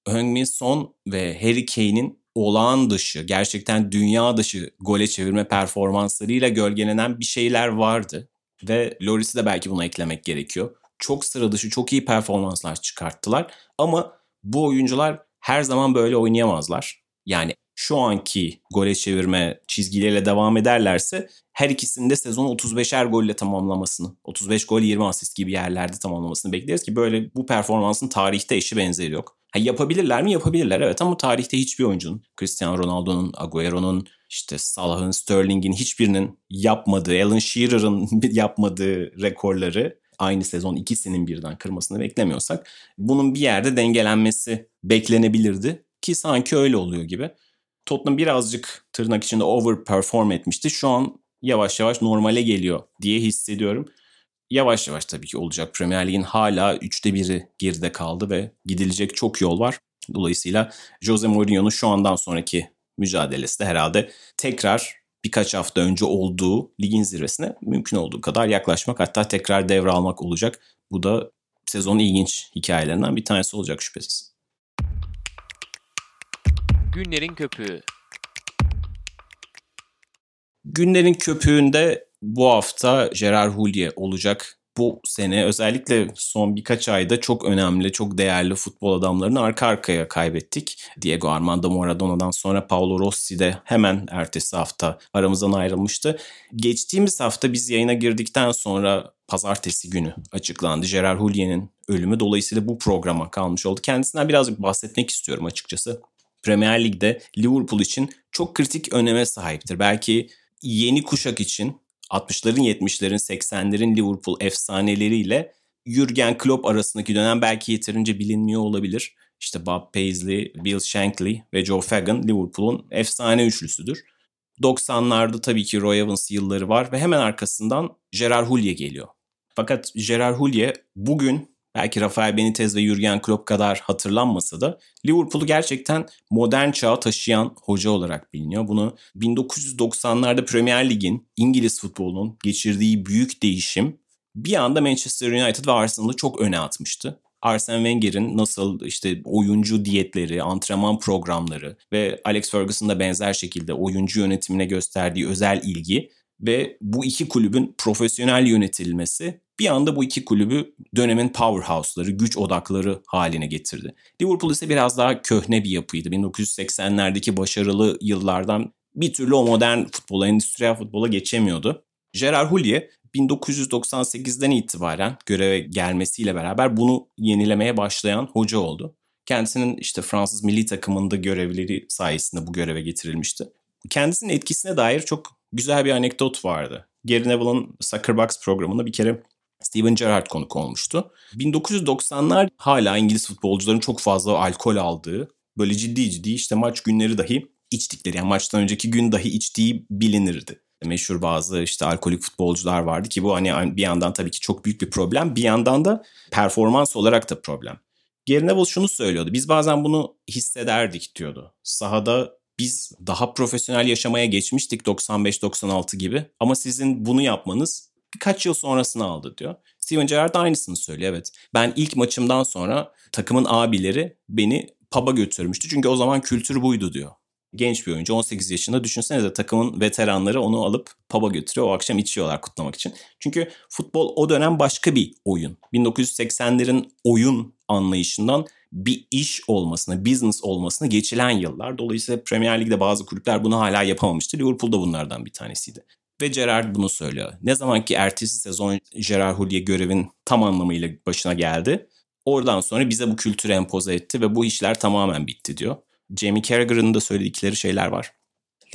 Heung-min Son ve Harry Kane'in olağan dışı, gerçekten dünya dışı gole çevirme performanslarıyla gölgelenen bir şeyler vardı. Ve Loris'i de belki buna eklemek gerekiyor. Çok sıra dışı, çok iyi performanslar çıkarttılar. Ama bu oyuncular her zaman böyle oynayamazlar. Yani şu anki gole çevirme çizgileriyle devam ederlerse her ikisinin de sezonu 35'er golle tamamlamasını, 35 gol 20 asist gibi yerlerde tamamlamasını bekleriz ki böyle bu performansın tarihte eşi benzeri yok. Ha, yapabilirler mi? Yapabilirler evet ama tarihte hiçbir oyuncunun, Cristiano Ronaldo'nun, Agüero'nun, işte Salah'ın, Sterling'in hiçbirinin yapmadığı, Alan Shearer'ın yapmadığı rekorları aynı sezon ikisinin birden kırmasını beklemiyorsak bunun bir yerde dengelenmesi beklenebilirdi ki sanki öyle oluyor gibi. Tottenham birazcık tırnak içinde overperform etmişti. Şu an yavaş yavaş normale geliyor diye hissediyorum. Yavaş yavaş tabii ki olacak. Premier Lig'in hala üçte biri geride kaldı ve gidilecek çok yol var. Dolayısıyla Jose Mourinho'nun şu andan sonraki mücadelesi de herhalde tekrar birkaç hafta önce olduğu ligin zirvesine mümkün olduğu kadar yaklaşmak hatta tekrar devralmak olacak. Bu da sezonun ilginç hikayelerinden bir tanesi olacak şüphesiz. Günlerin köpüğü. Günlerin köpüğünde bu hafta Gerard Houllier olacak. Bu sene özellikle son birkaç ayda çok önemli, çok değerli futbol adamlarını arka arkaya kaybettik. Diego Armando Maradona'dan sonra Paolo Rossi de hemen ertesi hafta aramızdan ayrılmıştı. Geçtiğimiz hafta biz yayına girdikten sonra pazartesi günü açıklandı Gerard Houlier'in ölümü. Dolayısıyla bu programa kalmış oldu. Kendisinden birazcık bahsetmek istiyorum açıkçası. Premier Lig'de Liverpool için çok kritik öneme sahiptir. Belki yeni kuşak için 60'ların 70'lerin 80'lerin Liverpool efsaneleriyle Jurgen Klopp arasındaki dönem belki yeterince bilinmiyor olabilir. İşte Bob Paisley, Bill Shankly ve Joe Fagan Liverpool'un efsane üçlüsüdür. 90'larda tabii ki Roy Evans yılları var ve hemen arkasından Gerard Houllier geliyor. Fakat Gerard Houllier bugün belki Rafael Benitez ve Jurgen Klopp kadar hatırlanmasa da Liverpool'u gerçekten modern çağa taşıyan hoca olarak biliniyor. Bunu 1990'larda Premier Lig'in, İngiliz futbolunun geçirdiği büyük değişim bir anda Manchester United ve Arsenal'ı çok öne atmıştı. Arsene Wenger'in nasıl işte oyuncu diyetleri, antrenman programları ve Alex Ferguson'ın da benzer şekilde oyuncu yönetimine gösterdiği özel ilgi ve bu iki kulübün profesyonel yönetilmesi bir anda bu iki kulübü dönemin powerhouse'ları, güç odakları haline getirdi. Liverpool ise biraz daha köhne bir yapıydı. 1980'lerdeki başarılı yıllardan bir türlü o modern futbola, endüstriyel futbola geçemiyordu. Gerard Houllier 1998'den itibaren göreve gelmesiyle beraber bunu yenilemeye başlayan hoca oldu. Kendisinin işte Fransız milli takımında görevleri sayesinde bu göreve getirilmişti. Kendisinin etkisine dair çok güzel bir anekdot vardı. Gary Neville'ın Suckerbox programında bir kere Steven Gerrard konuk olmuştu. 1990'lar hala İngiliz futbolcuların çok fazla alkol aldığı, böyle ciddi ciddi işte maç günleri dahi içtikleri yani maçtan önceki gün dahi içtiği bilinirdi. Meşhur bazı işte alkolik futbolcular vardı ki bu hani bir yandan tabii ki çok büyük bir problem. Bir yandan da performans olarak da problem. Gary Neville şunu söylüyordu. Biz bazen bunu hissederdik diyordu. Sahada biz daha profesyonel yaşamaya geçmiştik 95-96 gibi. Ama sizin bunu yapmanız birkaç yıl sonrasını aldı diyor. Steven Gerrard aynısını söylüyor evet. Ben ilk maçımdan sonra takımın abileri beni pub'a götürmüştü. Çünkü o zaman kültür buydu diyor. Genç bir oyuncu 18 yaşında düşünsenize takımın veteranları onu alıp pub'a götürüyor. O akşam içiyorlar kutlamak için. Çünkü futbol o dönem başka bir oyun. 1980'lerin oyun anlayışından bir iş olmasına, business olmasına geçilen yıllar. Dolayısıyla Premier Lig'de bazı kulüpler bunu hala yapamamıştı. Liverpool da bunlardan bir tanesiydi. Ve Gerard bunu söylüyor. Ne zaman ki ertesi sezon Gerard Houllier görevin tam anlamıyla başına geldi. Oradan sonra bize bu kültürü empoze etti ve bu işler tamamen bitti diyor. Jamie Carragher'ın da söyledikleri şeyler var.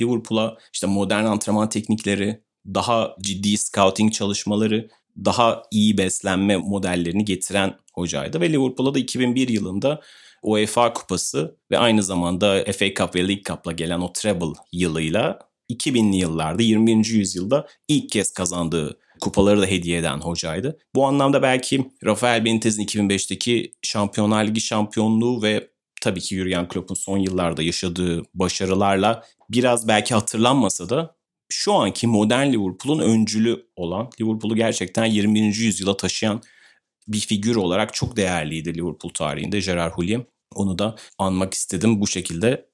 Liverpool'a işte modern antrenman teknikleri, daha ciddi scouting çalışmaları, daha iyi beslenme modellerini getiren hocaydı. Ve Liverpool'a da 2001 yılında UEFA kupası ve aynı zamanda FA Cup ve League Cup'la gelen o treble yılıyla 2000'li yıllarda 20. yüzyılda ilk kez kazandığı kupaları da hediye eden hocaydı. Bu anlamda belki Rafael Benitez'in 2005'teki Şampiyonlar Ligi şampiyonluğu ve tabii ki Jurgen Klopp'un son yıllarda yaşadığı başarılarla biraz belki hatırlanmasa da şu anki modern Liverpool'un öncülü olan, Liverpool'u gerçekten 20. yüzyıla taşıyan bir figür olarak çok değerliydi Liverpool tarihinde Gerard Houllier. Onu da anmak istedim bu şekilde.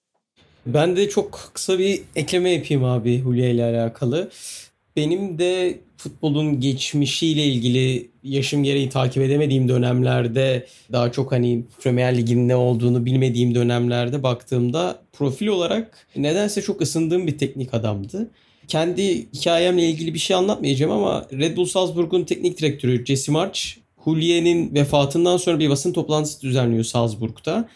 Ben de çok kısa bir ekleme yapayım abi Hulya ile alakalı. Benim de futbolun geçmişiyle ilgili yaşım gereği takip edemediğim dönemlerde daha çok hani Premier Lig'in ne olduğunu bilmediğim dönemlerde baktığımda profil olarak nedense çok ısındığım bir teknik adamdı. Kendi hikayemle ilgili bir şey anlatmayacağım ama Red Bull Salzburg'un teknik direktörü Jesse March Hulye'nin vefatından sonra bir basın toplantısı düzenliyor Salzburg'da.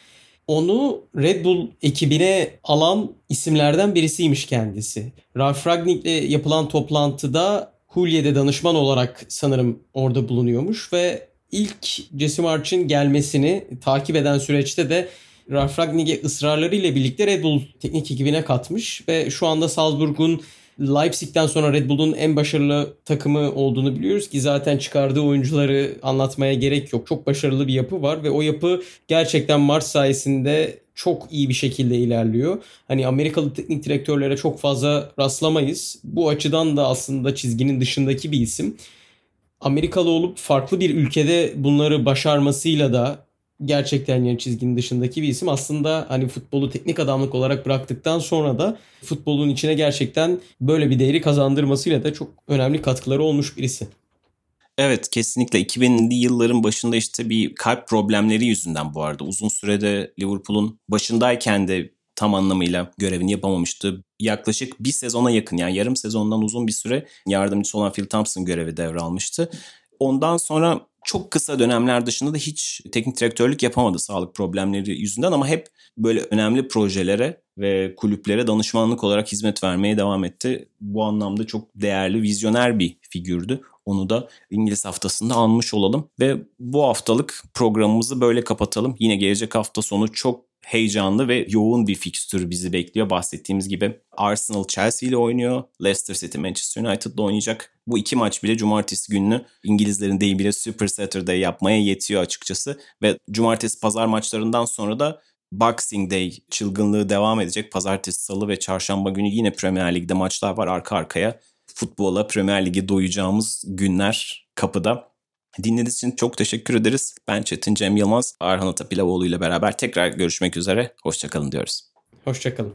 Onu Red Bull ekibine alan isimlerden birisiymiş kendisi. Ralf Ragnick'le yapılan toplantıda Hulye'de danışman olarak sanırım orada bulunuyormuş ve ilk Jesse March'ın gelmesini takip eden süreçte de Ralf Ragnick'e ısrarlarıyla birlikte Red Bull teknik ekibine katmış ve şu anda Salzburg'un Leipzig'ten sonra Red Bull'un en başarılı takımı olduğunu biliyoruz ki zaten çıkardığı oyuncuları anlatmaya gerek yok. Çok başarılı bir yapı var ve o yapı gerçekten Mars sayesinde çok iyi bir şekilde ilerliyor. Hani Amerikalı teknik direktörlere çok fazla rastlamayız. Bu açıdan da aslında çizginin dışındaki bir isim. Amerikalı olup farklı bir ülkede bunları başarmasıyla da gerçekten yani çizginin dışındaki bir isim. Aslında hani futbolu teknik adamlık olarak bıraktıktan sonra da futbolun içine gerçekten böyle bir değeri kazandırmasıyla da çok önemli katkıları olmuş birisi. Evet kesinlikle 2000'li yılların başında işte bir kalp problemleri yüzünden bu arada uzun sürede Liverpool'un başındayken de tam anlamıyla görevini yapamamıştı. Yaklaşık bir sezona yakın yani yarım sezondan uzun bir süre yardımcısı olan Phil Thompson görevi devralmıştı. Ondan sonra çok kısa dönemler dışında da hiç teknik direktörlük yapamadı sağlık problemleri yüzünden ama hep böyle önemli projelere ve kulüplere danışmanlık olarak hizmet vermeye devam etti. Bu anlamda çok değerli, vizyoner bir figürdü. Onu da İngiliz haftasında almış olalım ve bu haftalık programımızı böyle kapatalım. Yine gelecek hafta sonu çok heyecanlı ve yoğun bir fikstür bizi bekliyor. Bahsettiğimiz gibi Arsenal Chelsea ile oynuyor. Leicester City Manchester United'la oynayacak. Bu iki maç bile cumartesi gününü İngilizlerin deyimiyle Super Saturday yapmaya yetiyor açıkçası. Ve cumartesi pazar maçlarından sonra da Boxing Day çılgınlığı devam edecek. Pazartesi, salı ve çarşamba günü yine Premier Lig'de maçlar var arka arkaya. Futbola, Premier Lig'e doyacağımız günler kapıda. Dinlediğiniz için çok teşekkür ederiz. Ben Çetin Cem Yılmaz, Arhan Atapilavoğlu ile beraber tekrar görüşmek üzere. Hoşçakalın diyoruz. Hoşçakalın.